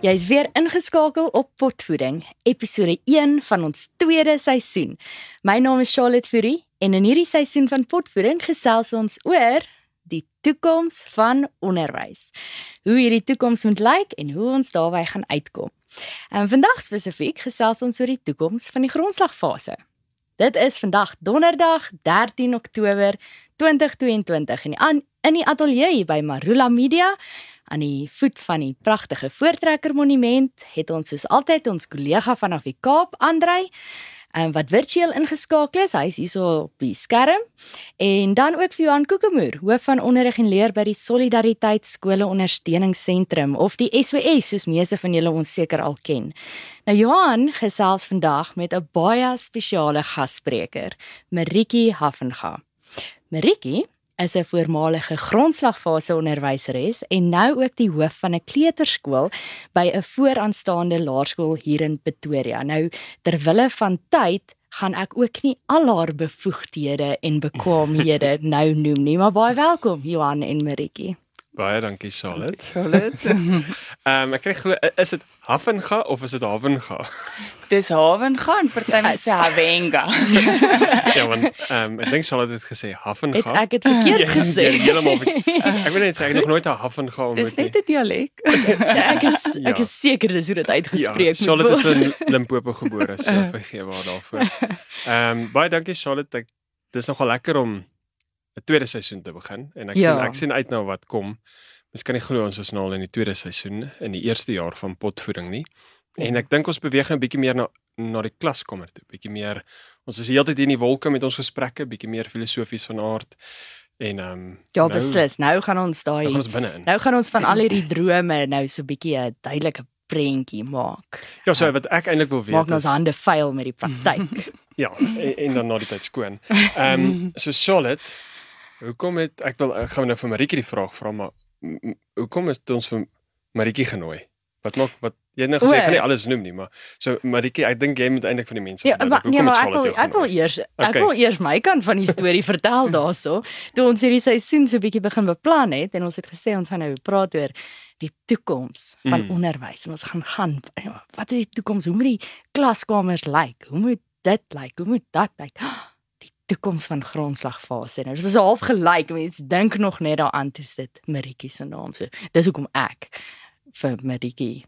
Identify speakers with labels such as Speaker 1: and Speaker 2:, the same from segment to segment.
Speaker 1: Jy's weer ingeskakel op Potvoeding, episode 1 van ons tweede seisoen. My naam is Charlotte Fourie en in hierdie seisoen van Potvoeding gesels ons oor die toekoms van onderwys. Hoe hierdie toekoms moet lyk en hoe ons daarby gaan uitkom. En vandag spesifiek gesels ons oor die toekoms van die grondslagfase. Dit is vandag Donderdag 13 Oktober 2022 in die in die ateljee by Marula Media aan die voet van die pragtige Voortrekker Monument het ons soos altyd ons kollega vanaf die Kaap, Andrei, en wat virtueel ingeskakel is, hy's hierso op die skerm. En dan ook vir Johan Kokemoer, hoof van onderrig en leer by die Solidariteit Skole Ondersteuningsentrum of die SOS soos meeste van julle ons seker al ken. Nou Johan gesels vandag met 'n baie spesiale gasspreker, Maritjie Haffenga. Maritjie is 'n voormalige grondslagfase onderwyseres en nou ook die hoof van 'n kleuterskool by 'n vooraanstaande laerskool hier in Pretoria. Nou terwille van tyd gaan ek ook nie al haar bevoegdhede en bekwaamhede nou noem nie, maar baie welkom Johan en Maritjie.
Speaker 2: Baie dankie Charlotte. Charlotte. Ehm um, ek kry glo is dit Havenga of is dit Havenga?
Speaker 3: Dis Havenga en party mense sê Havenga.
Speaker 2: ja, want ehm um, ek dink Charlotte het gesê Havenga.
Speaker 1: Het ek het verkeerd ja, gesê.
Speaker 2: Ja, heeltemal. Ek wil net sê ek het nog nooit 'n Havenga
Speaker 3: ontmoet nie. Dis net 'n dialek.
Speaker 1: ja, ek is ek ja. is seker dis hoe dit uitgespreek
Speaker 2: word. Ja, Charlotte is in Limpopo gebore, so vergeet waar daarvoor. Ehm um, baie dankie Charlotte. Ek, dis nogal lekker om 'n tweede seisoen te begin en ek ja. sien ek sien uit na wat kom. Mens kan nie glo ons is nou al in die tweede seisoen in die eerste jaar van potvoeding nie. Ja. En ek dink ons beweeg nou 'n bietjie meer na na die klaskamer toe, bietjie meer ons is heeltyd hier in die wolke met ons gesprekke, bietjie meer filosofies van aard. En ehm um,
Speaker 1: Ja, nou, beslis. Nou gaan ons daai Nou gaan ons. Nou gaan ons van al hierdie drome nou so 'n bietjie 'n duidelike prentjie maak.
Speaker 2: Ja, so wat ek eintlik wil weet
Speaker 1: maak ons hande vuil met die praktyk.
Speaker 2: ja, en, en dan na die tyd skoon. Ehm um, so Charlotte Hoekom het ek wil ek gaan nou vir Maritjie die vraag vra maar hoekom het ons vir Maritjie genooi? Wat maak wat jy het nou gesê van nie alles noem nie, maar so Maritjie, ek dink jy moet eintlik van die mense
Speaker 1: Ja, maar, nee, maar ek wil ek wil eers ek okay. wil eers my kant van die storie vertel daaroor. Toe ons hierdie seisoen so bietjie begin beplan het en ons het gesê ons gaan nou praat oor die toekoms van mm. onderwys en ons gaan gaan wat is die toekoms? Hoe moet die klaskamers lyk? Hoe moet dit lyk? Hoe moet dat lyk? toekoms van grondslagfase. Nou, dit is half gelyk. Mense dink nog net daaraan toe dit Maritjie se naam so. Dis hoekom ek vir Maritjie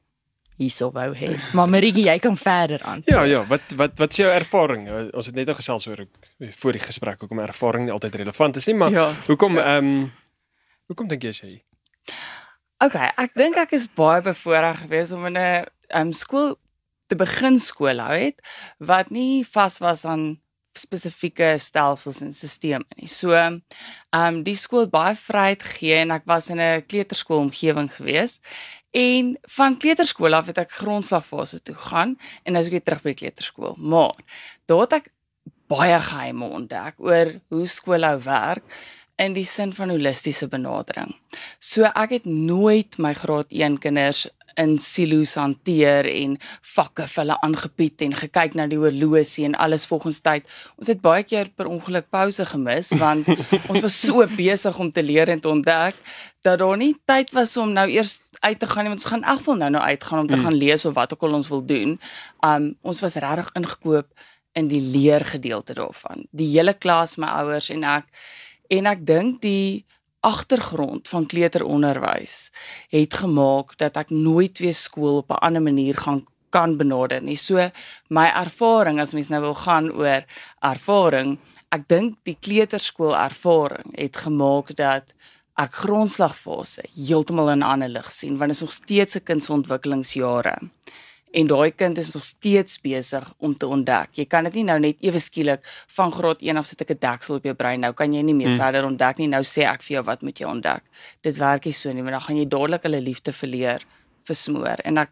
Speaker 1: hierso wou hê. Maar Maritjie, jy kan verder aan.
Speaker 2: Ja, ja, wat wat wat is jou ervaring? Ons het net al gesels oor voor die gesprek hoekom ervaring nie altyd relevant is nie, maar ja, hoekom ehm ja. um, hoekom dink jy sy?
Speaker 3: OK, ek dink ek is baie bevoorreg geweest om in 'n um, ehm, skool te begin skool hou het wat nie vas was aan spesifieke stelsels en stelsels nie. So, ehm um, die skool het baie vryheid gegee en ek was in 'n kleuterskool omgewing gewees. En van kleuterskool af het ek grondslagfase toe gegaan en nou is ek weer terug by kleuterskool. Maar daar het ek baie geheime ontdek oor hoe skoolhou werk in die sin van holistiese benadering. So ek het nooit my graad 1 kinders in silo's hanteer en vakke vir hulle aangebied en gekyk na die horlosie en alles volgens tyd. Ons het baie keer per ongeluk pouse gemis want ons was so besig om te leer en te ontdek dat daar nie tyd was om nou eers uit te gaan nie want ons gaan egvol nou nou uitgaan om te mm. gaan lees of wat ook al ons wil doen. Um ons was regtig ingekoop in die leer gedeelte daarvan. Die hele klas, my ouers en ek en ek dink die agtergrond van kleuteronderwys het gemaak dat ek nooit weer skool op 'n ander manier gaan kan benader nie. So my ervaring as mens nou wil gaan oor ervaring, ek dink die kleuterskool ervaring het gemaak dat ek grondslagfase heeltemal in 'n ander lig sien want dit is nog steeds 'n kind se ontwikkelingsjare en daai kind is nog steeds besig om te ontdek. Jy kan dit nie nou net ewe skielik van graad 1 af sit ek 'n deksel op jou brein. Nou kan jy nie meer hmm. verder ontdek nie. Nou sê ek vir jou wat moet jy ontdek. Dit werk nie so nie, want dan gaan jy dadelik hulle liefde verleer versmoor en ek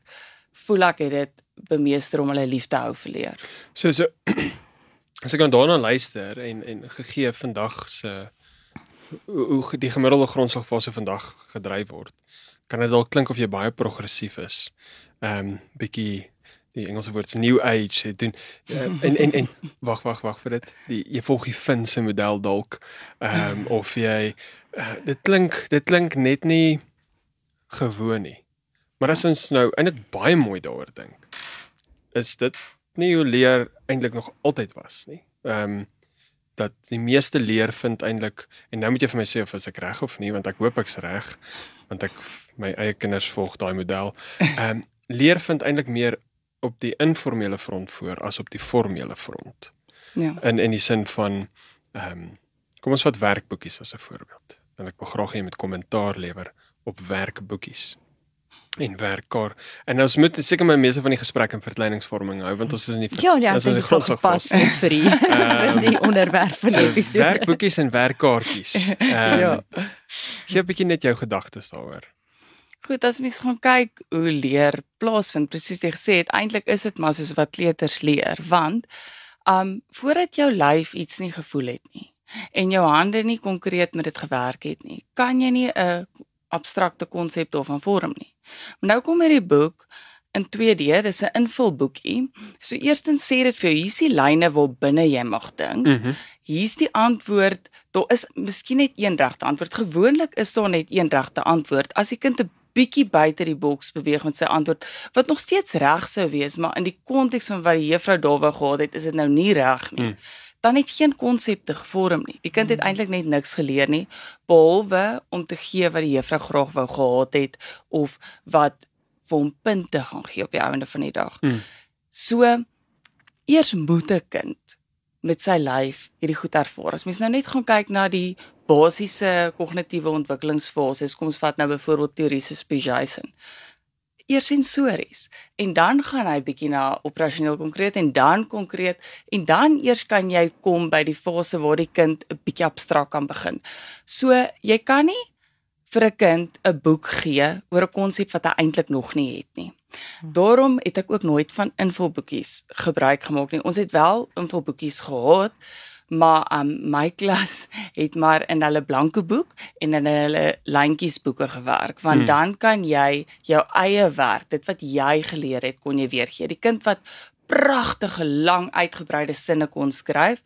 Speaker 3: voel ek het dit bemeester om hulle liefde hou verleer.
Speaker 2: So so as ek dan daarna luister en en gegee vandag se hoe, hoe die gemiddelde grondslagfase vandag gedryf word, kan dit dalk klink of jy baie progressief is ehm um, bietjie die Engelse woord is new age het doen uh, en en en wag wag wag vir dit die jy volg die Finse model dalk ehm um, of jy uh, dit klink dit klink net nie gewoon nie Maar as ons nou eintlik baie mooi daaroor dink, is dit nie hoe leer eintlik nog altyd was nie. Ehm um, dat die meeste leer vind eintlik en nou moet jy vir my sê of ek reg of nie want ek hoop ek's reg want ek my eie kinders volg daai model. Ehm um, leer vind eintlik meer op die informele front voor as op die formele front. Ja. In in die sin van ehm um, kom ons vat werkboekies as 'n voorbeeld. En ek wil graag hê jy moet kommentaar lewer op werkboekies en werkkaar. En ons moet seker my meeste van die gesprek in verkleiningsvorming hou want ons is in die
Speaker 1: Ja, ja, dit is pas is vir die um, die onderwerp van die episode.
Speaker 2: Werkboekies en werkkaartjies. Um, ja. Gee 'n bietjie net jou gedagtes daaroor.
Speaker 3: Goed, as mens gaan kyk hoe leer plaasvind, presies jy gesê het, eintlik is dit maar soos wat kleuters leer, want um voordat jou lyf iets nie gevoel het nie en jou hande nie konkreet met dit gewerk het nie, kan jy nie 'n abstrakte konsep daarvan vorm nie. Maar nou kom hierdie boek in 2D, dis 'n invulboekie. So eerstens sê dit vir jou hier's die lyne waar binne jy mag dink. Mm -hmm. Hier's die antwoord. Daar is miskien net een regte antwoord. Gewoonlik is daar net een regte antwoord. As die kind 'n bietjie buite die boks beweeg met sy antwoord wat nog steeds reg sou wees, maar in die konteks van wat die juffrou daar wou gehad het, is dit nou nie reg nie. Mm dan het geen konsepte gevorm nie. Die kind het hmm. eintlik net niks geleer nie behalwe om te gee wat die juffrou graag wou gehad het of wat vir hom punte gaan gee op die einde van die dag. Hmm. So eers moet 'n kind met sy lyf hierdie goed ervaar. As mens nou net gaan kyk na die basiese kognitiewe ontwikkelingsfases, kom ons vat nou byvoorbeeld teorie soos Piaget eers sensories en dan gaan hy bietjie na operasioneel konkreet en dan konkreet en dan eers kan jy kom by die fase waar die kind 'n bietjie abstrakt kan begin. So jy kan nie vir 'n kind 'n boek gee oor 'n konsep wat hy eintlik nog nie het nie. Daarom het ek ook nooit van invulboekies gebruik gemaak nie. Ons het wel invulboekies gehad, maar um, my klas het maar in hulle blanke boek en in hulle lyntjies boeke gewerk want hmm. dan kan jy jou eie werk dit wat jy geleer het kon jy weergee die kind wat pragtige lang uitgebreide sinne kon skryf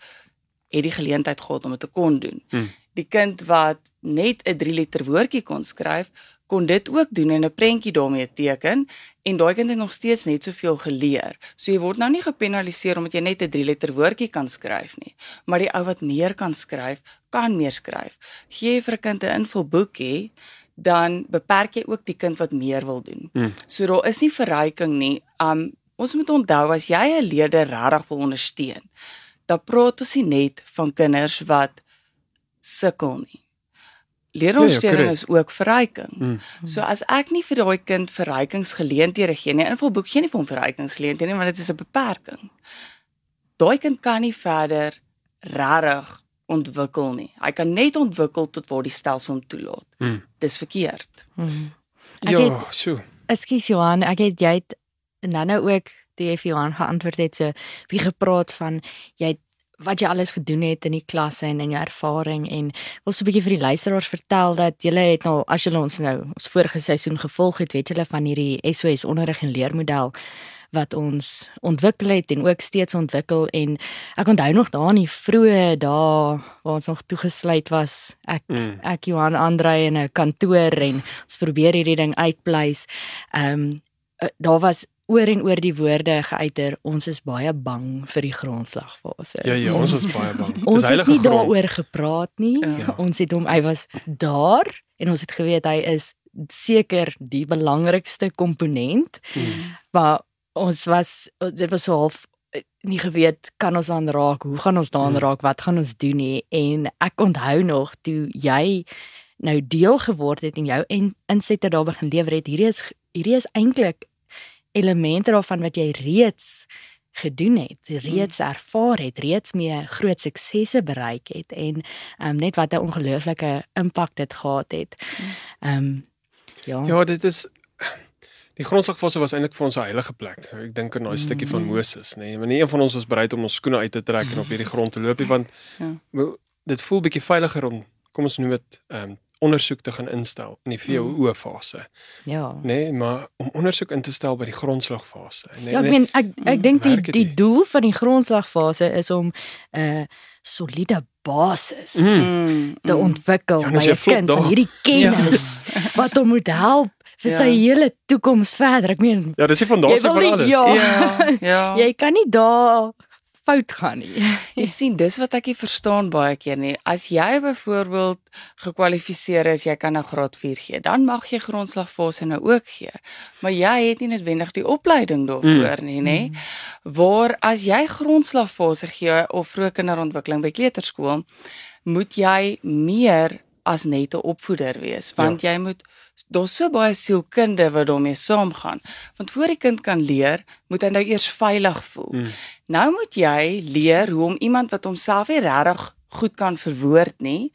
Speaker 3: het die geleentheid gehad om dit te kon doen hmm. die kind wat net 'n 3 liter woordjie kon skryf kon dit ook doen en 'n prentjie daarmee teken en daai kind het nog steeds net soveel geleer. So jy word nou nie gepenaliseer omdat jy net 'n 3 letter woordjie kan skryf nie, maar die ou wat meer kan skryf, kan meer skryf. Gee jy vir 'n kind 'n invulboekie, dan beperk jy ook die kind wat meer wil doen. Hmm. So daar is nie verryking nie. Um ons moet onthou as jy 'n leerder regtig wil ondersteun, dan praat ons nie net van kinders wat sukkel nie leeromstelling ja, ja, is ook verryking. Mm. So as ek nie vir daai kind verrykingsgeleenthede gee nie, invulboek gee nie vir hom verrykingsgeleenthede nie, want dit is 'n beperking. Daai kind kan nie verder regtig ontwikkel nie. Hy kan net ontwikkel tot waar die stelsel hom toelaat. Mm. Dis verkeerd.
Speaker 2: Mm. Ja, so.
Speaker 1: Ekskuus Johan, ek het jy het nou-nou ook die vir Johan geantwoord het so wie gepraat van jy het wat jy alles gedoen het in die klasse en in jou ervaring en wil so 'n bietjie vir die luisteraars vertel dat jy het nou as jy ons nou ons vorige seisoen gevolg het, weet jy van hierdie SOS onderrig en leermodel wat ons ontwikkel het en ook steeds ontwikkel en ek onthou nog daar in die vroeë dae waar ons nog toegesluit was ek mm. ek Johan Andre in 'n kantoor en ons probeer hierdie ding uitpleis. Ehm um, daar was oor en oor die woorde geuiter ons is baie bang vir die grondslagfase.
Speaker 2: Ja ja, ons is baie bang.
Speaker 1: Ons het nie daaroor gepraat nie. Ja. Ons het hom hy was daar en ons het geweet hy is seker die belangrikste komponent. Hmm. Maar ons was dit was so half eh, nie geweet kan ons aan raak, hoe gaan ons daaraan hmm. raak, wat gaan ons doen nie en ek onthou nog toe jy nou deel geword het en jou insette daar begin lewer het. Hierdie is hierdie is eintlik elemente daarvan wat jy reeds gedoen het, reeds hmm. ervaar het, reeds mee groot suksesse bereik het en um, net wat 'n ongelooflike impak dit gehad het. Ehm um,
Speaker 2: ja. Ja, dit is die grondslagfase was eintlik vir ons 'n heilige plek. Ek dink aan daai stukkie van hmm. Moses, nê. Nee. Want nie een van ons was bereid om ons skoene uit te trek en op hierdie grond te loop nie want ja. dit voel bietjie veiliger om kom ons noem dit ehm um, ondersoek te gaan instel in die VOO mm. fase. Ja. Nee, maar om ondersoek in te stel by die grondslagfase. Nee,
Speaker 1: ja, ek meen ek ek dink die die doel van die grondslagfase is om 'n uh, soliede basis mm. te mm. ontwikkel ja, by 'n kind van hierdie kennis ja. wat hom moet help vir sy hele toekoms verder. Ek meen,
Speaker 2: Ja, dis die fondasie
Speaker 1: Jy wil
Speaker 2: van
Speaker 1: nie-
Speaker 2: alles.
Speaker 1: ja.
Speaker 3: Ja, ja.
Speaker 1: jy kan nie daar fout gaan nie.
Speaker 3: Jy sien, dis wat ek nie verstaan baie keer nie. As jy byvoorbeeld gekwalifiseer is, jy kan nou graad 4 gee, dan mag jy grondslagfase nou ook gee. Maar jy het nie noodwendig die opleiding daarvoor mm. nie, nê? Waar as jy grondslagfase gee of vroeë kinderontwikkeling by kleuterskool, moet jy meer as net 'n opvoeder wees, want ja. jy moet daar's so baie sielkunde wat daarmee saamgaan. Want voor die kind kan leer, moet hy nou eers veilig voel.
Speaker 2: Mm.
Speaker 3: Nou moet jy leer hoe om iemand wat homself nie regtig goed kan verwoord nie,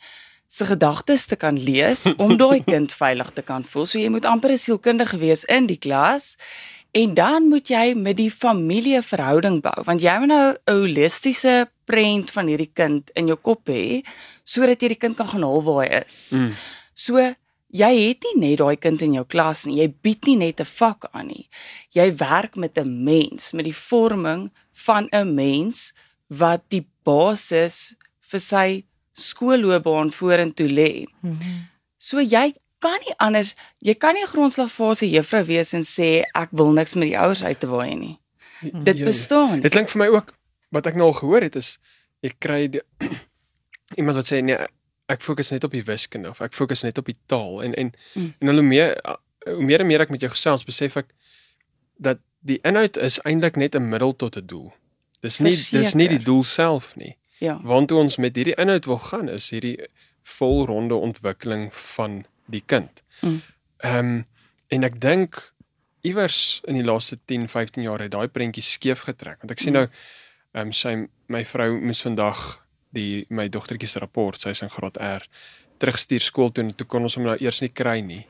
Speaker 3: se gedagtes te kan lees om daai kind veilig te kan voel. So jy moet amper 'n sielkundige wees in die klas. En dan moet jy met die familie verhouding bou want jy moet nou 'n holistiese prent van hierdie kind in jou kop hê sodat jy die kind kan gaan haal waar hy is.
Speaker 2: Mm.
Speaker 3: So jy het nie net daai kind in jou klas nie. Jy bied nie net 'n vak aan nie. Jy werk met 'n mens, met die vorming van 'n mens wat die basis vir sy skoolloopbaan vorentoe lê. So jy kan nie anders, jy kan nie 'n grondslagfase juffrou wees en sê ek wil niks met die ouers uit te waai nie. Dit
Speaker 2: Ja, ja.
Speaker 3: bestaan.
Speaker 2: Dit klink vir my ook wat ek nou al gehoor het is jy kry die, iemand wat sê nee, ek fokus net op die wiskunde of ek fokus net op die taal en en
Speaker 3: Mm.
Speaker 2: en hoe meer hoe meer en meer ek met jou gesels besef ek dat die inhoud is eintlik net 'n middel tot 'n doel. Dis nie dis nie die doel self nie.
Speaker 3: Ja.
Speaker 2: Waartoe ons met hierdie inhoud wil gaan is hierdie volronde ontwikkeling van die kind.
Speaker 3: Mm.
Speaker 2: Ehm um, en ek dink iewers in die laaste 10, 15 jaar het daai prentjie skeef getrek want ek sien
Speaker 3: Mm.
Speaker 2: nou ehm um, sy my vrou moes vandag die my dogtertjie se rapport, sy's in graad R terugstuur skool toe en toe kon ons hom nou eers nie kry nie.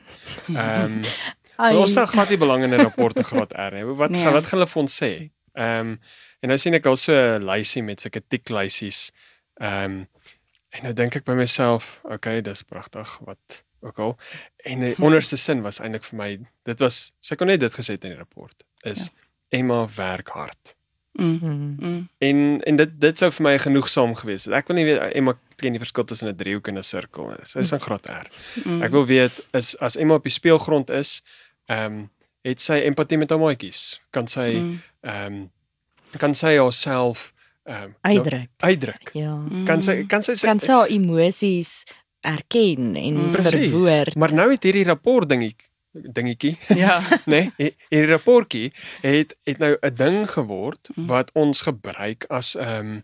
Speaker 2: Ehm um, ons stel glad nie belang in 'n rapport te graad R nie. Wat
Speaker 3: Nee.
Speaker 2: wat gaan hulle vir ons sê? Ehm um, en nou sien ek al so 'n lysie met sulke tiklysies. Ehm um, en nou dink ek by myself, okay, dis pragtig wat ook al. En die onderste sin was eintlik vir my, dit was sy kon net dit gesê het in die rapport is ja. Emma werk hard.
Speaker 3: Mm. Mm.
Speaker 2: En en dit dit sou vir my genoegsaam gewees het. Ek wil nie weet Emma ken die verskil tussen 'n driehoek en 'n sirkel. Sy is in graad R.
Speaker 3: Mm.
Speaker 2: Ek wil weet is as Emma op die speelgrond is, ehm um, het sy empatie met haar maatjies? Kan sy
Speaker 3: Mm.
Speaker 2: ehm um, kan sy haarself ehm um,
Speaker 1: uitdruk.
Speaker 2: uitdruk?
Speaker 1: Ja.
Speaker 2: Kan sy kan sy
Speaker 1: Kan sy haar emosies erken en
Speaker 3: Mm.
Speaker 2: Presies.
Speaker 1: verwoord.
Speaker 2: Maar nou het hierdie rapport dingetjie dingetjie,
Speaker 3: Ja.
Speaker 2: nê? Nee, hierdie rapportjie het het nou 'n ding geword
Speaker 3: Mm.
Speaker 2: wat ons gebruik as ehm um,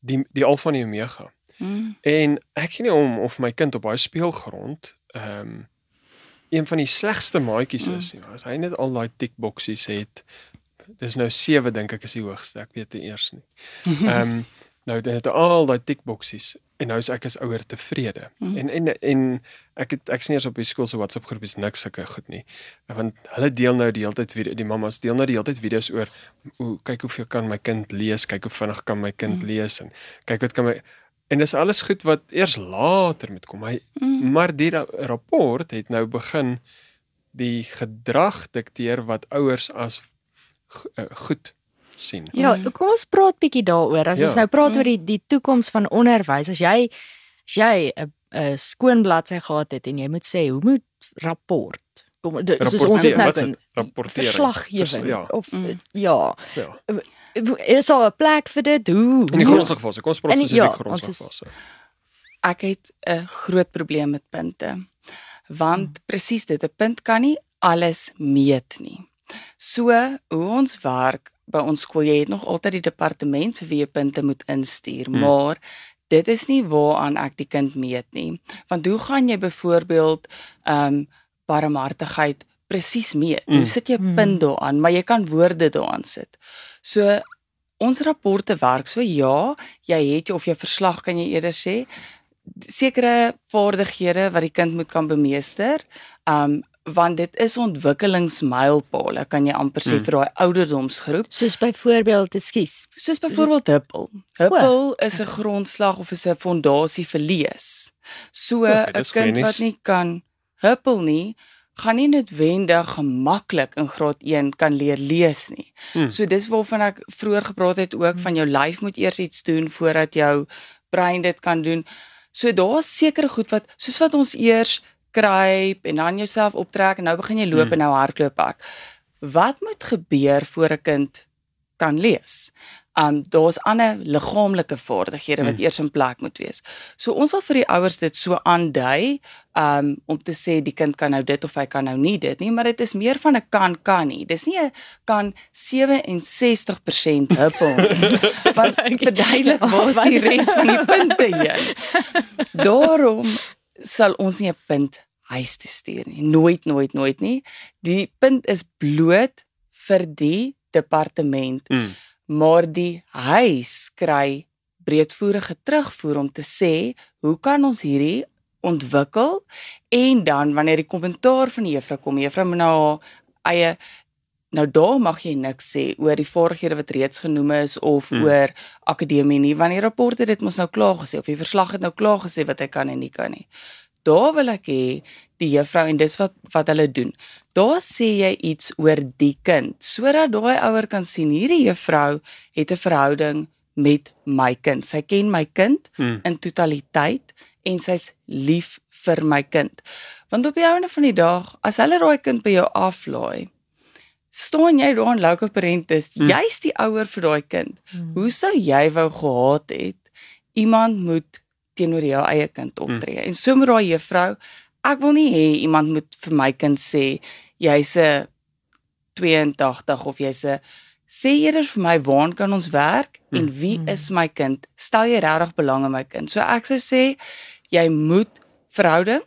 Speaker 2: die die alfa en die omega.
Speaker 3: Mm.
Speaker 2: En ek gee nie om of my kind op daai speelgrond ehm um, een van die slegste maatjies is nie. As hy net al daai tickboxies het. Dis nou 7 dink ek is die hoogste. Ek weet nie eers nie. Ehm um, nou dit het al daai tickboxies en nou is ek as ouer tevrede.
Speaker 3: Mhm.
Speaker 2: En en en ek het ek sien eers op die skool se WhatsApp groepies niks sulke goed nie. Want hulle deel nou die hele tyd video die mammas deel nou die hele tyd video's oor hoe kyk hoeveel kan my kind lees, kyk hoe vinnig kan my kind
Speaker 3: Mhm.
Speaker 2: lees en kyk wat kan my en dis alles goed wat eers later moet kom. Hy
Speaker 3: Mm.
Speaker 2: maar die ra rapport het nou begin die gedrag dikteer wat ouers as uh, goed sien.
Speaker 1: Ja,
Speaker 3: Mm.
Speaker 1: kom ons praat bietjie daaroor. As
Speaker 2: Ja.
Speaker 1: ons nou praat
Speaker 3: Mm.
Speaker 1: oor die die toekoms van onderwys, as jy as jy 'n 'n skoon bladsy gehad het en jy moet sê hoe moet rapport kom dit soos ons het
Speaker 2: Rapporteer,
Speaker 1: nou
Speaker 2: wat is
Speaker 1: kan
Speaker 2: dit? Rapportering.
Speaker 1: verslaggewing
Speaker 2: Vers- ja.
Speaker 1: of
Speaker 3: Mm.
Speaker 1: ja,
Speaker 2: Ja.
Speaker 1: is daar 'n plek vir dit? Hoe?
Speaker 2: In die grondslagfase. Kom ons praat spesifiek
Speaker 1: ja,
Speaker 2: grondslagfase.
Speaker 3: Ek het 'n groot probleem met punte. Want presies dit, 'n punt kan nie alles meet nie. So, hoe ons werk by ons skool, jy het nog altyd die departement vir wie jy punte moet instuur,
Speaker 2: Hmm.
Speaker 3: maar dit is nie waaraan ek die kind meet nie. Want hoe gaan jy byvoorbeeld ehm um, barmhartigheid presies meet? Hoe
Speaker 2: Mm.
Speaker 3: sit jy 'n
Speaker 1: Mm.
Speaker 3: punt daaraan, maar jy kan woorde daaraan sit. So ons rapporte werk so ja, jy het jou of jou verslag kan jy eerder sê sekere vaardighede wat die kind moet kan bemeester. Um want dit is ontwikkelingsmylpale kan jy amper sê
Speaker 2: Mm.
Speaker 3: vir daai ouderdomsgroep.
Speaker 1: Soos byvoorbeeld, ekskuus.
Speaker 3: Soos byvoorbeeld Huppel. Huppel is 'n grondslag of is 'n fondasie vir lees. So 'n
Speaker 2: goeie
Speaker 3: kind
Speaker 2: nuus.
Speaker 3: wat nie kan Huppel nie, gaan nie noodwendig gemaklik in graad 1 kan leer lees nie.
Speaker 2: Hmm.
Speaker 3: So dis waarvan ek vroeër gepraat het ook van jou lyf moet eers iets doen voordat jou brein dit kan doen. So daar's sekere goed wat soos wat ons eers kruip en dan jouself optrek en nou begin jy loop hmm. en nou hardloop ek. Wat moet gebeur voor 'n kind kan lees? um daar's ander liggaamlike vaardighede wat hmm. eers in plek moet wees. So ons sal vir die ouers dit so aandui um om te sê die kind kan nou dit of hy kan nou nie dit nie, maar dit is meer van 'n kan kan nie. Dis nie 'n kan 67% huppel. Want verduidelik waar die res van die punte heen. Daarom sal ons nie 'n punt huis toe stuur nie. Nooit nooit nooit nie. Die punt is bloot vir die departement. Mm maar die huis kry breedvoerige terugvoer om te sê hoe kan ons hierdie ontwikkel en dan wanneer die kommentaar van die juffrou kom juffrou moet nou eie nou daar mag jy niks sê oor die vaardighede wat reeds genoem is of hmm. oor akademie nie wanneer die rapport het dit mos nou klaar gesê of die verslag het nou klaar gesê wat hy kan en nie kan nie daar wil ek hê die juffrou en dis wat wat hulle doen. Daar sê jy iets oor die kind sodat daai ouer kan sien hierdie juffrou het 'n verhouding met my kind. Sy ken my kind hmm. in totaliteit en sy's lief vir my kind. Want op die einde van die dag, as hulle daai kind by jou aflaai, staan jy daar in local parentis, hmm. jy's die ouer vir daai kind. Hmm. Hoe sou jy wou gehad het iemand moet teenoor jou eie kind hmm. optree. Mm. En so moet daai juffrou, ek wil nie hê iemand moet vir my kind sê jy's 'n 82 of jy's 'n sê eerder vir my waar kan ons werk mm. en wie mm. is my kind? Stel jy regtig belang in my kind? So ek sou sê jy moet verhouding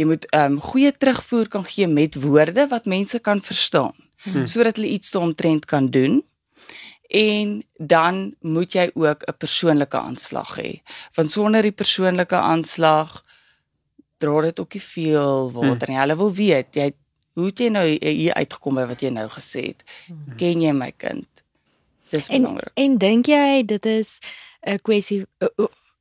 Speaker 3: jy moet ehm um, goeie terugvoer kan gee met woorde wat mense kan verstaan mm. sodat hulle iets daaromtrent kan doen en dan moet jy ook 'n persoonlike aanslag hê. Want sonder die persoonlike aanslag dra dit ook nie veel water hmm. nie. Hulle wil weet jy hoe het jy nou hier uitgekom by wat jy nou gesê het. Hmm. Ken jy my kind? Dis belangrik.
Speaker 1: En, en dink jy dit is 'n kwessie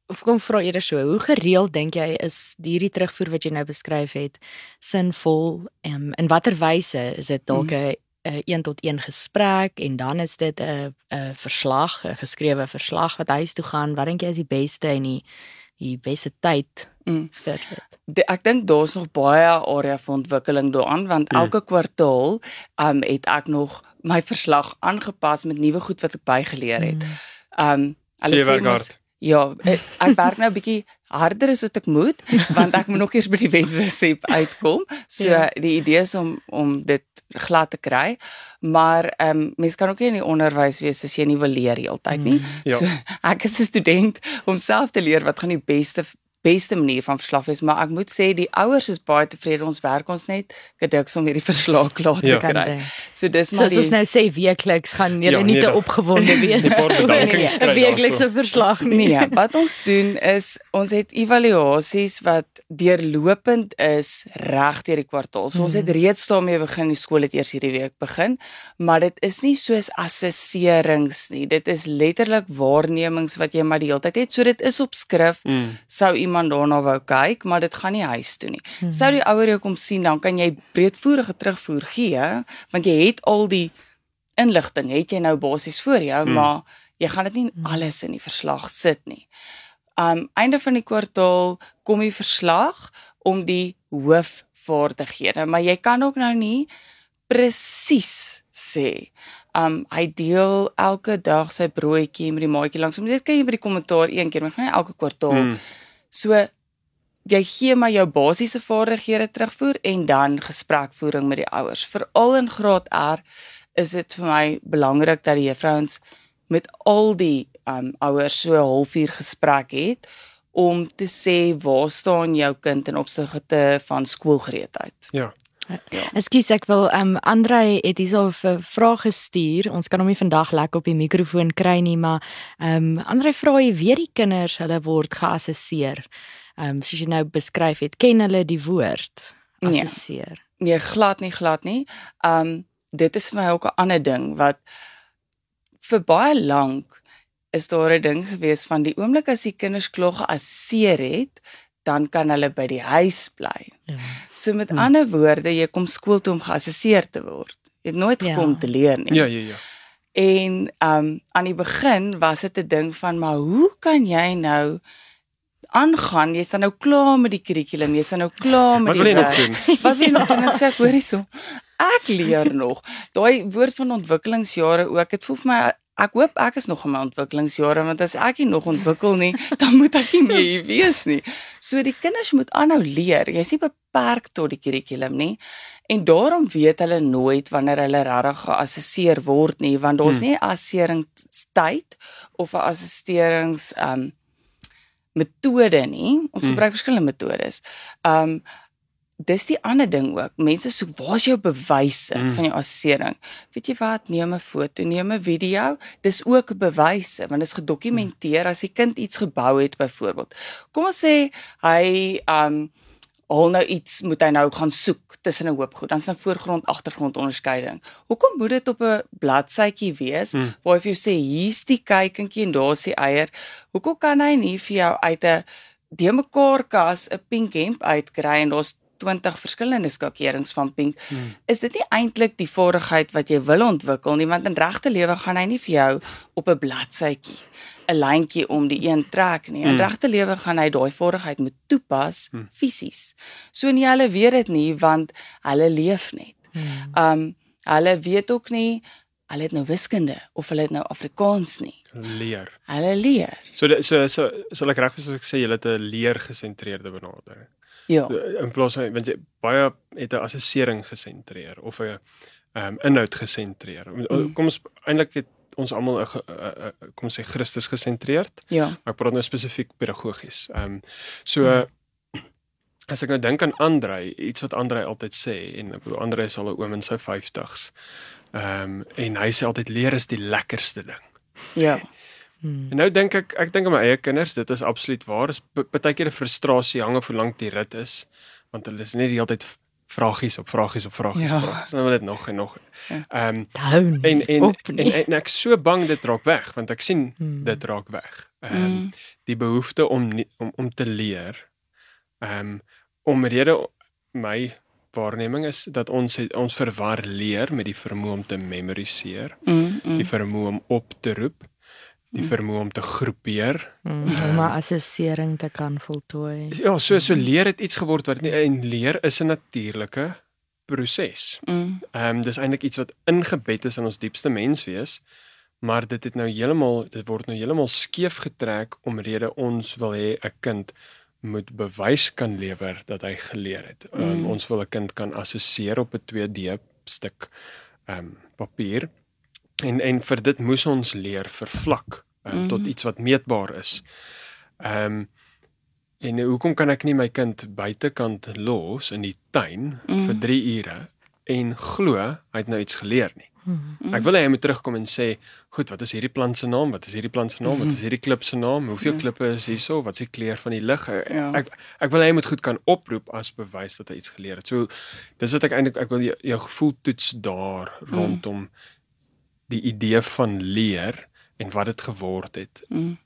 Speaker 1: of kom vra eerder so, hoe gereeld dink jy is hierdie terugvoer wat jy nou beskryf het sinvol um, en in watter wyse is dit dalk 'n hmm 'n een tot een gesprek en dan is dit 'n 'n verslag, 'n geskrewe verslag wat huis toe gaan. Wat dink jy is die beste en die die beste tyd mm. vir
Speaker 3: dit? Ek dink daar's nog baie area vir ontwikkeling daaraan want mm. elke kwartaal um het ek nog my verslag aangepas met nuwe goed wat ek bygeleer het. Mm. Um
Speaker 2: alles sê mos
Speaker 3: Ja, eh, ek werk nou 'n bietjie harder as wat ek moet want ek moet nog eers by die wenresep uitkom. So ja. die idee is om om dit glad te kry. Maar ehm um, mense kan ook nie in die onderwys wees as jy nie wil leer heeltyd nie. Mm, ja. So ek is 'n student om self te leer wat gaan die beste beste manier van verslag is, maar ek moet sê die ouers is baie tevrede ons werk ons net gediks om hierdie verslag klaar te ja. kry. So dis
Speaker 1: maar so, die, ons nou sê weekliks gaan jy ja, nie nee, te opgewonde wees nie. 'n Weeklikse verslag
Speaker 3: nie. Nee, wat ons doen is ons het evaluasies wat deurlopend is reg deur die kwartaal. So ons het mhm. reeds daarmee begin, die skool het eers hierdie week begin, maar dit is nie soos assesserings nie. Dit is letterlik waarnemings wat jy maar die hele tyd het. So dit is op skrif. Mm. Sou iemand daarna wou kyk, maar dit gaan nie huis toe nie. Hmm. Sou die ouer jou kom sien, dan kan jy breedvoerige terugvoer gee, want jy het al die inligting, het jy nou basies voor jou, hmm. maar jy gaan dit nie hmm. alles in die verslag sit nie. Um einde van die kwartaal kom die verslag om die hoofvaardighede, maar jy kan ook nou nie presies sê Um hy deel elke dag sy broodjie met die maatjie langs. Om dit kan jy by die kommentaar een keer, maar gaan nie elke kwartaal. Hmm. So jy gee maar jou basiese vaardighede terugvoer en dan gesprekvoering met die ouers. Veral in graad R is dit vir my belangrik dat die juffrouens met al die um ouers so 'n halfuur gesprek het om te sê waar staan jou kind in opsigte van skoolgereedheid.
Speaker 2: Ja.
Speaker 1: Ja. Ekskuus, ek wil ehm um, Andre het hierso 'n vraag gestuur. Ons kan hom nie vandag lekker op die mikrofoon kry nie, maar ehm um, Andre vra hy weer die kinders, hulle word geassesseer. Ehm um, soos jy nou beskryf het, ken hulle die woord nee. assesseer?
Speaker 3: Nee, nee glad nie, glad nie. Ehm um, dit is vir my ook 'n ander ding wat vir baie lank is daar 'n ding gewees van die oomblik as die kinders klaar geassesseer het, dan kan hulle by die huis bly. Ja. So met hm. ander woorde, jy kom skool toe om geassesseer te word. Jy het nooit ja. gekom te leer nie.
Speaker 2: Ja, ja, ja.
Speaker 3: En ehm um, aan die begin was dit 'n ding van maar hoe kan jy nou aangaan. Jy's dan nou klaar met die kurrikulum, jy's dan nou klaar met
Speaker 2: Wat wil
Speaker 3: die
Speaker 2: jy nog doen?
Speaker 3: Wat wil jy nog doen? Dan sê ek hoor hierso. Ek leer nog. Daai woord van ontwikkelingsjare ook. Dit voel vir my ek hoop ek is nog in my ontwikkelingsjare want as ek nie nog ontwikkel nie, dan moet ek nie meer hier wees nie. So die kinders moet aanhou leer. Jy's nie beperk tot die kurrikulum nie. En daarom weet hulle nooit wanneer hulle regtig geassesseer word nie, want daar's
Speaker 2: Hmm.
Speaker 3: nie assesseringstyd of 'n assisterings um metode nie. Ons
Speaker 2: Hmm.
Speaker 3: gebruik verskillende metodes. Um dis die ander ding ook. Mense soek waar's jou bewyse
Speaker 2: Mm.
Speaker 3: van jou assessering? Weet jy wat? Neem 'n foto, neem 'n video. Dis ook bewyse want dit is gedokumenteer as die kind iets gebou het byvoorbeeld. Kom ons sê hy um al nou iets moet hy nou gaan soek tussen 'n hoop goed. Dan is 'n voorgrond agtergrond onderskeiding. Hoekom moet dit op 'n bladsytjie wees
Speaker 2: Mm.
Speaker 3: waar hy vir jou sê hier's die kuikentjie en daar's die eier? Hoekom kan hy nie vir jou uit 'n de mekaar kas 'n pink hemp uitkry en daar's 20 verskillende skakerings van pink?
Speaker 2: Hmm.
Speaker 3: Is dit nie eintlik die vaardigheid wat jy wil ontwikkel nie, want in regte lewe gaan hy nie vir jou op 'n bladsytjie 'n lyntjie om die een trek nie. In
Speaker 2: Mm.
Speaker 3: regte lewe gaan hy daai vaardigheid moet toepas
Speaker 2: Mm.
Speaker 3: fisies. So nie hulle weet dit nie want hulle leef net.
Speaker 1: Hmm.
Speaker 3: Um hulle weet ook nie hulle het nou wiskunde of hulle het nou Afrikaans nie.
Speaker 2: leer.
Speaker 3: Hulle leer.
Speaker 2: So so so sal ek reg wees as ek sê jy het 'n leer gesentreerde benadering.
Speaker 3: Ja.
Speaker 2: In plaas van want jy baie het 'n assessering gesentreer of 'n ehm um, inhoud gesentreer.
Speaker 3: Mm.
Speaker 2: Kom ons eintlik het ons almal 'n kom ons sê Christus gesentreerd.
Speaker 3: Ja.
Speaker 2: Ek praat nou spesifiek pedagogies. Ehm um, so uh, as ek nou dink aan Andrei, iets wat Andrei altyd sê en ek bedoel Andrei is al 'n oom in sy 50's. Ehm um, en hy sê altyd leer is die lekkerste ding.
Speaker 3: Ja.
Speaker 1: Hmm.
Speaker 2: En nou dink ek ek dink aan my eie kinders, dit is absoluut waar. Is partykeer 'n frustrasie hang af hoe lank die rit is, want hulle is net die hele tyd vragies op vragies op vragies.
Speaker 3: Ja.
Speaker 2: vragies. Nou wil dit nog en nog.
Speaker 3: Ja.
Speaker 2: Ehm um,
Speaker 1: Hou nie
Speaker 2: en en,
Speaker 1: op
Speaker 2: en
Speaker 1: nie.
Speaker 2: en ek so bang dit raak weg want ek sien
Speaker 1: Hmm.
Speaker 2: dit raak weg. Ehm um,
Speaker 3: Mm.
Speaker 2: die behoefte om nie, om om te leer. Ehm um, omrede my waarneming is dat ons het, ons verwar leer met die vermoë om te memoriseer,
Speaker 3: Mm,
Speaker 2: die
Speaker 3: mm.
Speaker 2: vermoë om op te roep, die
Speaker 3: Mm.
Speaker 2: vermoë om te groepeer.
Speaker 1: Hmm. om 'n assessering te kan voltooi.
Speaker 2: Ja, so so leer het iets geword wat nie en leer is 'n natuurlike proses.
Speaker 3: mm.
Speaker 2: Ehm um, dis eintlik iets wat ingebed is in ons diepste menswees, maar dit het nou heeltemal dit word nou heeltemal skeef getrek omrede ons wil hê 'n kind moet bewys kan lewer dat hy geleer het. Um,
Speaker 3: Mm.
Speaker 2: Ons wil 'n kind kan assesseer op 'n 2D stuk ehm um, papier. En en vir dit moes ons leer vervlak um, mm. tot
Speaker 3: Mhm.
Speaker 2: iets wat meetbaar is. Ehm um, en hoekom kan ek nie my kind buitekant los in die tuin mm.
Speaker 3: Mm.
Speaker 2: vir 3 ure en glo hy het nou iets geleer nie?
Speaker 1: Hmm.
Speaker 3: Mm.
Speaker 2: Ek wil hê hy moet terugkom en sê, "Goed, wat is hierdie plant se naam? Wat is hierdie plant se naam? Wat is hierdie klip se naam? Hoeveel
Speaker 3: Ja.
Speaker 2: klippe is hierso? Wat is die kleur van die lig?"
Speaker 3: Ja.
Speaker 2: Ek ek wil hê hy moet goed kan oproep as bewys dat hy iets geleer het. So dis wat ek eintlik ek wil jou, jou gevoel toets daar rondom die idee van leer en wat dit geword het.
Speaker 3: Mm.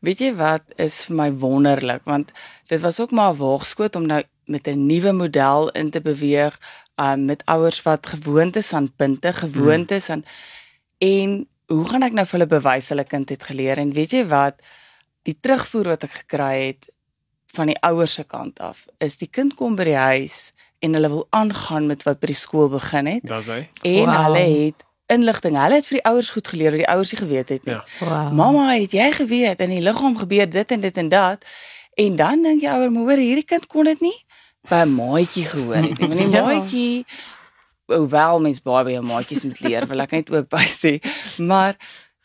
Speaker 3: Weet jy wat is vir my wonderlik want dit was ook maar 'n waagskoot om nou met 'n nuwe model in te beweeg um, met ouers wat gewoond is aan punte, gewoond is aan en hoe gaan ek nou vir hulle bewys hulle kind het geleer en weet jy wat die terugvoer wat ek gekry het van die ouers se kant af is die kind kom by die huis en hulle wil aangaan met wat by die skool begin het
Speaker 2: Daar's hy.
Speaker 3: en
Speaker 1: Wow.
Speaker 3: hulle het inligting hulle het vir die ouers goed geleer wat die ouers nie geweet het nie
Speaker 2: Ja.
Speaker 1: Wow.
Speaker 3: Mamma, het jy geweet in die liggaam gebeur dit en dit en dat? En dan dink jy ouer, maar hoor hierdie kind kon dit nie by 'n maatjie gehoor het nie. Want die
Speaker 1: Ja.
Speaker 3: maatjie hoewel mens baie by 'n maatjies moet leer, wil ek net ook by sê, maar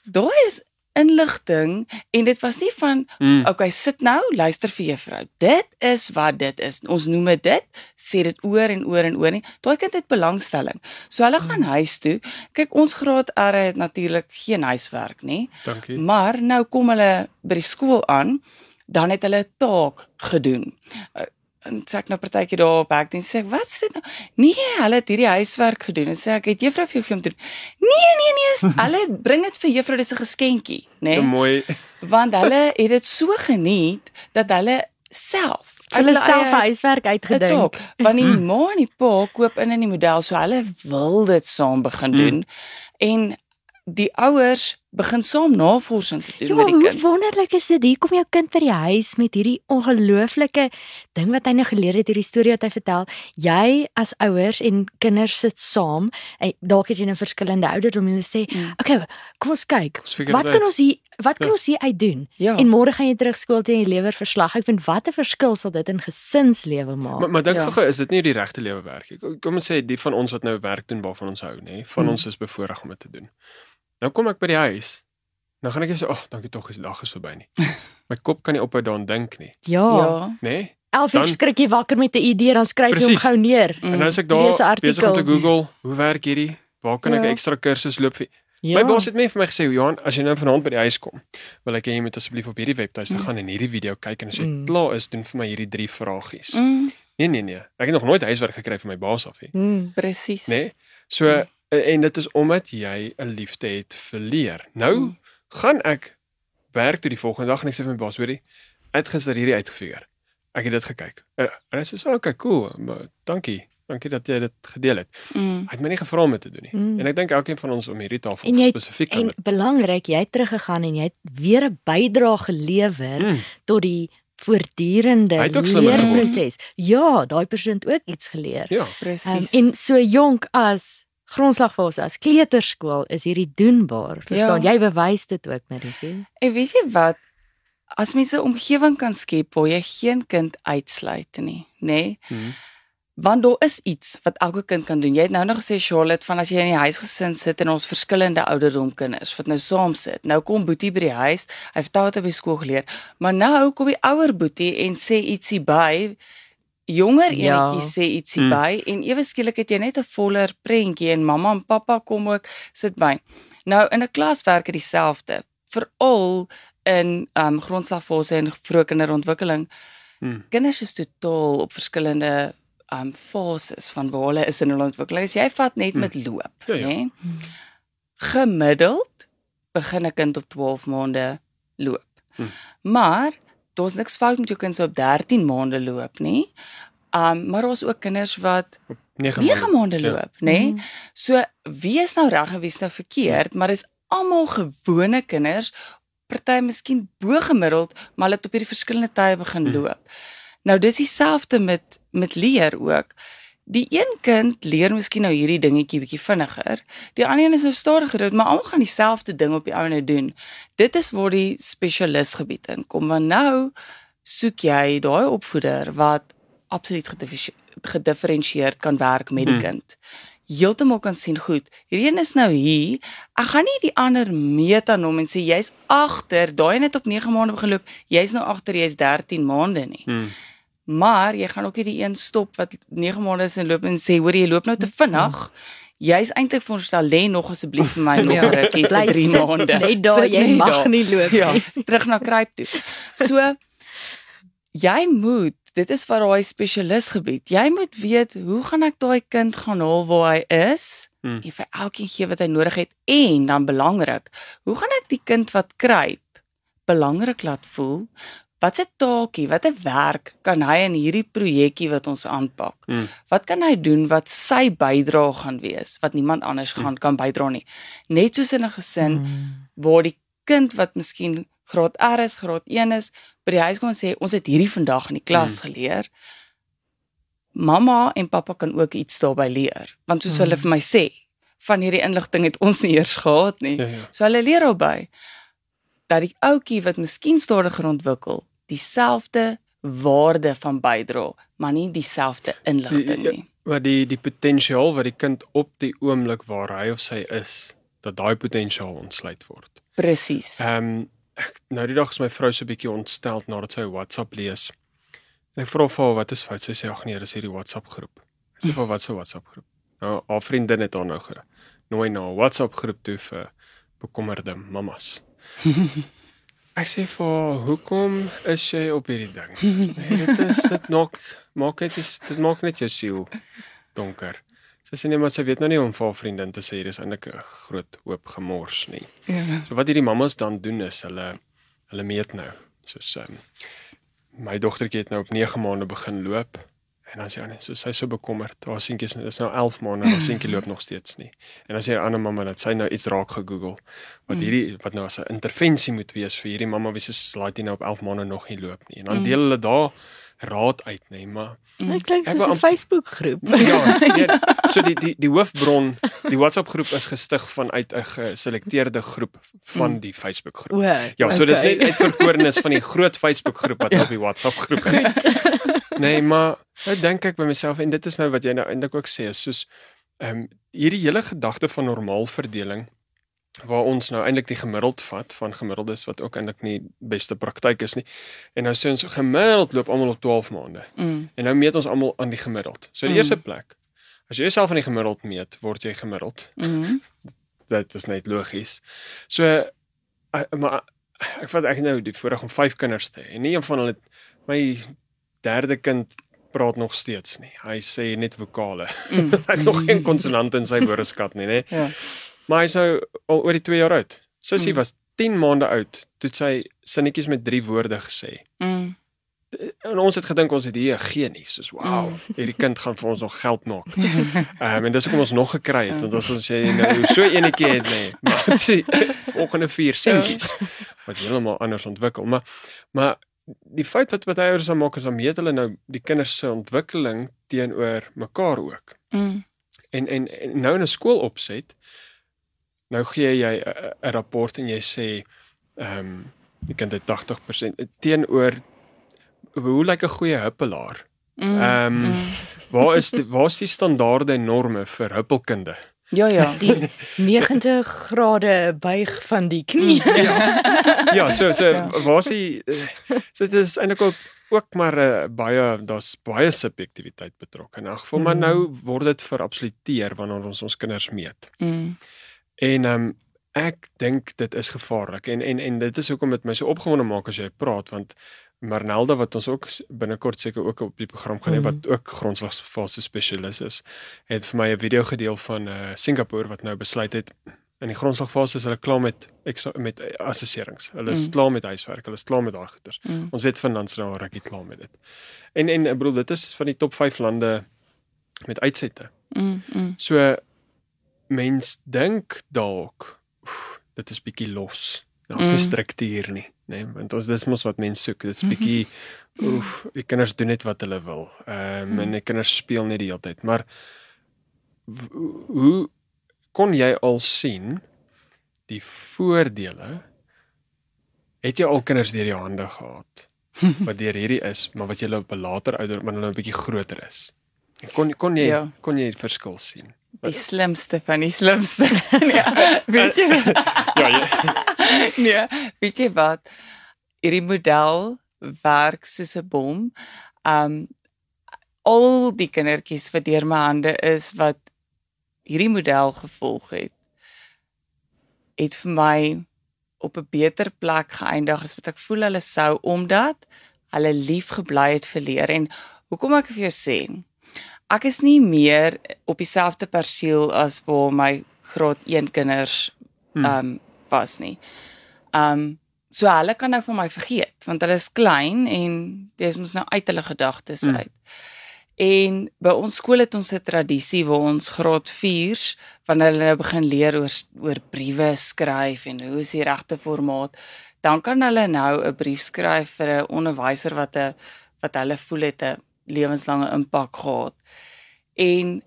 Speaker 3: daai is inligting en dit was nie van
Speaker 2: Mm.
Speaker 3: okay, sit nou, luister vir juffrou. Dit is wat dit is. Ons noem dit sê dit oor en oor en oor nie. Daai kind het belangstelling. So hulle gaan huis toe. Kyk, ons graad R het natuurlik geen huiswerk nie.
Speaker 2: Dankie.
Speaker 3: Maar nou kom hulle by die skool aan, dan het hulle 'n taak gedoen. En sê ek nou partytjie daar op ek dink sê ek, wat sê nou? Nee, hulle het hierdie huiswerk gedoen en sê ek het juffrou vir jou gegee om te doen. Nee, nee, nee, is- hulle bring dit vir juffrou dis 'n geskenkie, nê?
Speaker 2: So mooi.
Speaker 3: Want hulle het dit so geniet dat hulle self uit
Speaker 1: Hulle self huiswerk uitgedink.
Speaker 3: want die ma en die pa koop in in die model, so hulle wil dit saam begin
Speaker 2: Mm.
Speaker 3: doen. En die ouers begin saam navorsing te doen
Speaker 1: Ja,
Speaker 3: met die
Speaker 1: hoe
Speaker 3: kind.
Speaker 1: wonderlik is dit. Hier kom jou kind by die huis met hierdie ongelooflike ding wat hy nou geleer het, hierdie storie wat hy vertel. Jy as ouers en kinders sit saam. Dalk het jy 'n verskillende ouderdom en hulle sê,
Speaker 3: Mm.
Speaker 1: "Oké, kom ons kyk.
Speaker 2: Ons
Speaker 1: Wat kan ons hier wat kan
Speaker 2: Ja.
Speaker 1: ons hier uit doen?"
Speaker 3: Ja.
Speaker 1: En môre gaan jy terug skool toe en jy lewer verslag. Ek vind wat 'n verskil sal dit in gesinslewe maak.
Speaker 2: Maar maar dink
Speaker 3: Ja.
Speaker 2: gou is dit nie die regte lewe werk nie. Kom- Kom ons sê die van ons wat nou werk doen waarvan ons hou, nê? Van
Speaker 3: Mm.
Speaker 2: ons is bevoorreg om dit te doen. Nou kom ek by die huis. Nou gaan ek sê, "Ag, oh, dankie tog, is die dag is verby nie." My kop kan nie ophou daaraan dink nie,
Speaker 1: ja.
Speaker 3: Ja.
Speaker 2: nê?
Speaker 1: 11 uur skrik jy wakker met 'n idee dan skryf jy hom
Speaker 2: Precies.
Speaker 1: gou neer.
Speaker 3: Mm.
Speaker 2: En nou is ek daar besig om te. Google, hoe werk hierdie? Waar kan ek 'n
Speaker 1: Ja.
Speaker 2: ekstra kursus loop vir?
Speaker 1: Ja.
Speaker 2: My baas het net vir my gesê, "Johan, as jy nou vanaand by die huis kom, wil ek hê jy moet asseblief op hierdie webtuiste
Speaker 3: Mm.
Speaker 2: gaan en hierdie video kyk en as jy
Speaker 1: Mm.
Speaker 2: klaar is, doen vir my hierdie drie vragies."
Speaker 3: Mm,
Speaker 2: Nee, nee, nee. Ek het nog nooit huiswerk gekry van my baas af nie.
Speaker 1: Mm.
Speaker 3: presies.
Speaker 2: nê? Nee? So en dit is omdat jy 'n liefde het vir leer. Nou
Speaker 3: Mm.
Speaker 2: gaan ek werk toe die volgende dag en ek sê vir my baas, hoorie, uit gister hierdie uitgefigure. Ek het dit gekyk. Uh, En hy sê so, "Oké, cool. Maar dankie. Dankie dat jy dit gedeel het."
Speaker 3: Mm.
Speaker 2: Hy het my nie gevra om dit te doen nie.
Speaker 1: Mm.
Speaker 2: En ek dink elkeen van ons om hierdie tafel
Speaker 1: En
Speaker 2: spesifiek
Speaker 1: En belangrik, jy het teruggegaan en jy het weer 'n bydrae gelewer
Speaker 2: Mm,
Speaker 1: tot die voortdurende leerproses. Ja, daai persoon het ook iets geleer.
Speaker 2: ja.
Speaker 1: Um,
Speaker 3: Presies.
Speaker 1: en so jonk as grondslagfase as kleuterskool is hierdie doenbaar. Verstaan?
Speaker 3: Ja.
Speaker 1: Jy bewys dit ook met die.
Speaker 3: En weet jy wat? As mens 'n omgewing kan skep waar jy geen kind uitsluit nie, nê? Nee?
Speaker 2: Mm,
Speaker 3: Want daar is iets wat elke kind kan doen. Jy het nou nog gesê Charlotte van as jy in die huisgesin sit en ons verskillende ouderdom kinders wat nou saam sit. Nou kom Boetie by die huis. Hy vertel wat hy by skool geleer. Maar nou kom die ouer Boetie en sê ietsie by. Jonger
Speaker 1: Ja.
Speaker 3: enetjie sê ietsie
Speaker 2: Mm.
Speaker 3: by en ewe skielik het jy net 'n voller prentjie en mamma en pappa kom ook sit by. Nou in 'n klas werk dit dieselfde. Veral in um grondslagfase en vroeë kinderontwikkeling
Speaker 2: mm,
Speaker 3: kinders is totaal op verskillende um fases van waar hulle is in hulle ontwikkeling. As jy vat net
Speaker 2: Hmm.
Speaker 3: met loop,
Speaker 2: Ja, ja.
Speaker 3: nê? Gemiddeld begin 'n kind op 12 maande loop.
Speaker 2: Hmm.
Speaker 3: Maar daar's niks fout met jou kind se op 13 maande loop nie. Um maar daar's ook kinders wat
Speaker 2: 9
Speaker 3: 9 maande
Speaker 2: Ja.
Speaker 3: loop, nê?
Speaker 1: Mm.
Speaker 3: So wie is nou reg en wie is nou verkeerd, maar dis almal gewone kinders, party miskien bo gemiddeld, maar hulle het op hierdie verskillende tye begin
Speaker 2: Hmm.
Speaker 3: loop. Nou dis dieselfde met met leer ook. Die een kind leer miskien nou hierdie dingetjie bietjie vinniger. Die ander een is nou stadiger, maar almal gaan dieselfde ding op die ou en doen. Dit is waar die spesialisgebied inkom. Want nou soek jy daai opvoeder wat absoluut gedifferensie- gedifferensieerd kan werk met die
Speaker 2: Hmm.
Speaker 3: kind. Heeltemal kan sien goed. Hierdie een is nou hier. Ek gaan nie die ander meet aan hom en sê jy's agter, daai een het op 9 maande begin loop. Jy's nou agter, jy's 13 maande nie.
Speaker 2: Mm,
Speaker 3: Maar jy gaan ook nie die een stop wat 9 maande is en loop en sê hoor jy loop nou te vinnig. Jy's eintlik veronderstel lê nog asseblief vir my nog 'n rukkie vir 3
Speaker 1: sit
Speaker 3: maande.
Speaker 1: Net daar,
Speaker 3: Sit
Speaker 1: jy mag
Speaker 3: daar.
Speaker 1: nie loop
Speaker 3: Ja,
Speaker 1: nie.
Speaker 3: terug na kruip toe. So jy moet, dit is wat daai spesialisgebied. Jy moet weet hoe gaan ek daai kind gaan haal waar hy is?
Speaker 2: Mm.
Speaker 3: En vir elkeen gee wat hy nodig het en dan belangrik, hoe gaan ek die kind wat kruip belangrik laat voel? Wat 'n taakie, wat 'n werk kan hy in hierdie projekkie wat ons aanpak?
Speaker 2: mm,
Speaker 3: Wat kan hy doen wat sy bydrae gaan wees wat niemand anders gaan kan bydra nie? Net soos in 'n gesin
Speaker 1: Mm.
Speaker 3: waar die kind wat miskien graad R is, graad 1 is, by die huis kom en sê ons het hierdie vandag in die klas
Speaker 2: Mm.
Speaker 3: geleer. Mamma en pappa kan ook iets daarbey leer, want soos
Speaker 1: Mm.
Speaker 3: hulle vir my sê, van hierdie inligting het ons nie eers gehad nie.
Speaker 2: ja, ja.
Speaker 3: So hulle leer daarbey dat die ouetjie wat miskien stadiger ontwikkel, dieselfde waarde van bydra, maar nie dieselfde inligting nie.
Speaker 2: Maar die die potensiaal wat die kind op die oomblik waar hy of sy is, dat daai potensiaal ontsluit word.
Speaker 3: Presies.
Speaker 2: Ehm ek nou die dag is my vrou so 'n bietjie ontstel nadat sy WhatsApp lees. En ek vra vir haar wat is fout. Sy sê ag nee, dis hierdie WhatsApp groep. Ek sê vir wat se WhatsApp groep? Nou haar vriendin het haar nou genooi na 'n WhatsApp groep toe vir bekommerde mammas. Ek sê vir haar, hoekom is jy op hierdie ding? Nee, dit is dit maak maak is dit maak net jou siel donker. Sy sê nee, maar sy weet nou nie om vir haar vriendin te sê dis eintlik 'n groot hoop gemors nie.
Speaker 3: Ja.
Speaker 2: So wat hierdie mammas dan doen is hulle hulle meet nou. Soos um, my dogtertjie het nou op 9 maande begin loop En dan sê hy, so sy so bekommerd. Haar seentjie is is nou 11 maande, haar seentjie loop nog steeds nie. En dan sê 'n ander mamma dat sy nou iets raak gegoogel wat hierdie wat nou as 'n intervensie moet wees vir hierdie mamma wie se laat hy nou op 11 maande nog nie loop nie. En dan deel hulle daar raad uit, nê, nee, maar
Speaker 1: Dit klink
Speaker 2: Ek
Speaker 1: soos 'n Facebook groep.
Speaker 2: ja, nee, so die die die hoofbron, die WhatsApp groep is gestig vanuit 'n geselekteerde groep van die Facebook groep.
Speaker 1: O.
Speaker 2: Ja, so dis
Speaker 1: okay.
Speaker 2: net uitverkorenes van die groot Facebook groep wat op die WhatsApp groep is. Nee, maar nou dink ek by myself en dit is nou wat jy nou eintlik ook sê, is soos ehm um, hierdie hele gedagte van normaalverdeling waar ons nou eintlik die gemiddeld vat van gemiddeldes wat ook eintlik nie beste praktyk is nie. En nou sê ons gemiddeld loop almal op 12 maande.
Speaker 3: Mm.
Speaker 2: En nou meet ons almal aan die gemiddeld. So die
Speaker 3: Mm.
Speaker 2: eerste plek. As jy jouself aan die gemiddeld meet, word jy gemiddeld.
Speaker 3: Mm.
Speaker 2: Dit is net logies. So uh, maar ek vat ek nou die voorreg om 5 kinders te hê. En nie een van hulle my derde kind praat nog steeds nie. Hy sê net vokale.
Speaker 3: Mm.
Speaker 2: hy het nog geen konsonante in sy woordeskat nie, nê?
Speaker 3: Ja.
Speaker 2: Maar hy's nou al oor die 2 jaar oud. Sissie
Speaker 3: Mm.
Speaker 2: was 10 maande oud toe sy sinnetjies met 3 woorde gesê.
Speaker 3: Mm.
Speaker 2: En ons het gedink ons het hier 'n genie, soos wow, hierdie kind gaan vir ons nog geld maak. Ehm um, en dis hoekom ons nog gekry het, want as ons jy nou so enetjie het nê, maar sien, volgende 4 sentjies wat heeltemal anders ontwikkel, maar maar die feit wat wat ouers dan maak is dan meet hulle nou die kinders se ontwikkeling teenoor mekaar ook.
Speaker 3: Mm.
Speaker 2: En en, en nou in 'n skool opset, nou gee jy 'n rapport en jy sê ehm um, die kind het 80% teenoor hoe lyk 'n goeie huppelaar?
Speaker 3: Mm.
Speaker 2: Ehm
Speaker 3: Mm.
Speaker 2: waar is die waar is die standaarde en norme vir huppelkunde?
Speaker 3: Ja ja.
Speaker 1: Dis die 90 grade buig van die knie.
Speaker 2: Ja, so so
Speaker 3: Ja.
Speaker 2: waar is die eh, so dit is eintlik ook ook maar uh, baie daar's baie subjektiwiteit betrokke. In elk geval, maar
Speaker 1: Mhm.
Speaker 2: nou word dit verabsoluteer wanneer ons ons kinders meet.
Speaker 3: Mm.
Speaker 2: En ehm um, ek dink dit is gevaarlik en en en dit is hoekom dit my so opgewonde maak as jy praat want Marnelda wat ons ook binnekort seker ook op die program gaan hê
Speaker 1: Mhm.
Speaker 2: wat ook grondslagsfase spesialis is, het vir my 'n video gedeel van uh Singapore wat nou besluit het in die grondslagfase is hulle klaar met met eh, assesserings. Hulle is
Speaker 3: Mm.
Speaker 2: klaar met huiswerk, hulle is klaar met daai goeters.
Speaker 3: Mm.
Speaker 2: Ons weet Finland is nou al rukkie klaar met dit. En en ek bedoel dit is van die top 5 lande met uitsette.
Speaker 3: Mm. Mm.
Speaker 2: So mens dink dalk dit is bietjie los. Daar's
Speaker 3: Mm.
Speaker 2: struktuur nie, nê? Nee? Want ons dis mos wat mense soek. Dit is bietjie oef, die kinders doen net wat hulle wil. Ehm um, en die kinders speel net die hele tyd. Maar hoe kon jy al sien die voordele? Het jy al kinders deur die hande gehad wat deur hierdie is, maar wat jy op 'n later ouder, maar hulle 'n bietjie groter is? En kon kon jy
Speaker 3: Ja.
Speaker 2: kon jy verskil sien?
Speaker 3: Die slimste van die slimste. nee, weet jy?
Speaker 2: Ja, ja.
Speaker 3: nee, weet jy wat? Hierdie model werk soos 'n bom. Um al die kindertjies wat deur my hande is wat hierdie model gevolg het, het vir my op 'n beter plek geëindig as wat ek voel hulle sou omdat hulle lief gebly het vir leer en hoekom ek vir jou sê ek is nie meer op dieselfde perseel as waar my graad 1 kinders
Speaker 2: Hmm.
Speaker 3: um was nie. Um so hulle kan nou van my vergeet want hulle is klein en dis mos nou uit hulle gedagtes
Speaker 2: Hmm.
Speaker 3: uit. En by ons skool het ons 'n tradisie waar ons graad 4s wanneer hulle nou begin leer oor oor briewe skryf en hoe is die regte formaat, dan kan hulle nou 'n brief skryf vir 'n onderwyser wat 'n wat hulle voel het 'n lewenslange impak gehad. En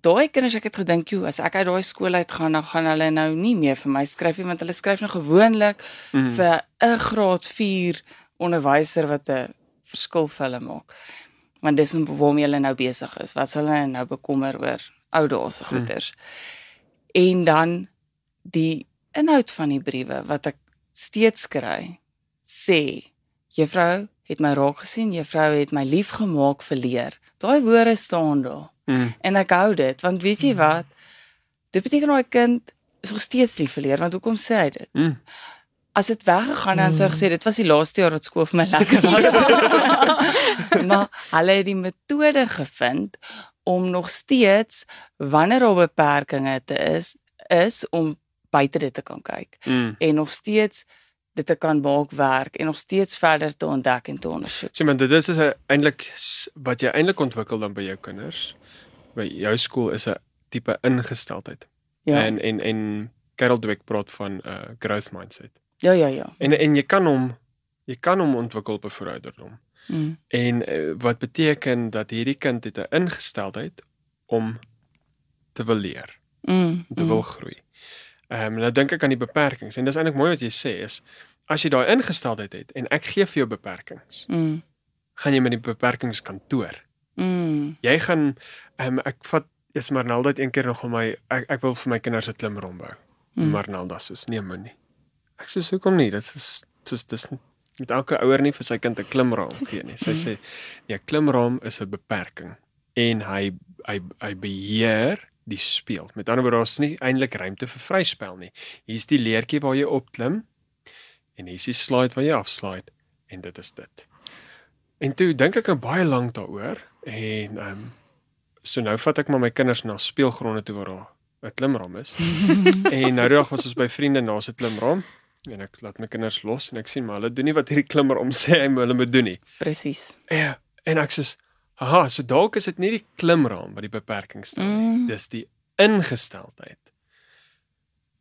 Speaker 3: daai kinders ek het gedink, "Joe, as ek uit daai skool uit gaan, dan gaan hulle nou nie meer vir my skryf nie, want hulle skryf nou gewoonlik
Speaker 2: Mm.
Speaker 3: vir 'n graad 4 onderwyser wat 'n verskil vir hulle maak." Want dis waarmee hulle nou besig is. Wat sal hulle nou bekommer oor ou dae se goeters. En dan die inhoud van die briewe wat ek steeds kry, sê: "Juffrou het my raak gesien, juffrou het my lief gemaak vir leer." Daai woorde staan daar.
Speaker 2: Mm.
Speaker 3: En ek hou dit want weet jy wat? Dit beteken daai kind is nog steeds lief vir leer want hoekom sê hy dit?
Speaker 2: Mm.
Speaker 3: As dit weggegaan dan sou ek gesê dit was die laaste jaar wat skool vir my lekker was. maar hulle het die metode gevind om nog steeds wanneer daar beperkings te is is om buite dit te kan kyk
Speaker 2: Mm.
Speaker 3: en nog steeds dit te kan maak werk en nog steeds verder te ontdek en te ondersoek.
Speaker 2: Sien, maar dit is eintlik wat jy eintlik ontwikkel dan by jou kinders. By jou skool is 'n tipe ingesteldheid. Ja. En en en Carol Dweck praat van 'n uh, growth mindset.
Speaker 3: Ja, ja, ja.
Speaker 2: En en jy kan hom jy kan hom ontwikkel op 'n voorouderdom. Mm. En uh, wat beteken dat hierdie kind het 'n ingesteldheid om te wil leer. Mm. Te wil mm. groei. Ehm um, nou dink ek aan die beperkings en dis eintlik mooi wat jy sê is as jy daai ingesteldheid het en ek gee vir jou beperkings. Mm. gaan jy met die beperkings kantoor. Mm. Jy gaan um, ek vat nou altyd een keer nog om my ek ek wil vir my kinders 'n klimrom bou. Mm. Maar Nalda sê nee moenie. Ek sê hoekom nie? Dit is dis dis met elke ouer nie vir sy kind 'n klimraam gee nie. Sy sê nee, klimraam is 'n beperking en hy hy hy beheer die speel. Met ander woorde, daar's nie eintlik ruimte vir vryspel nie. Hier's die leertjie waar jy opklim en hier's die slide waar jy afslide en dit is dit. En toe dink ek baie lank daaroor en ehm um, so nou vat ek maar my kinders na speelgronde toe waar daar 'n klimram is. en nou reg was ons by vriende na se klimram en ek laat my kinders los en ek sien maar hulle doen nie wat hierdie klimram sê hy hulle moet doen nie.
Speaker 3: Presies.
Speaker 2: Ja, en ek sê Aha, so dalk is dit nie die klimraam wat die beperking stel nie. Mm. Dis die ingesteldheid.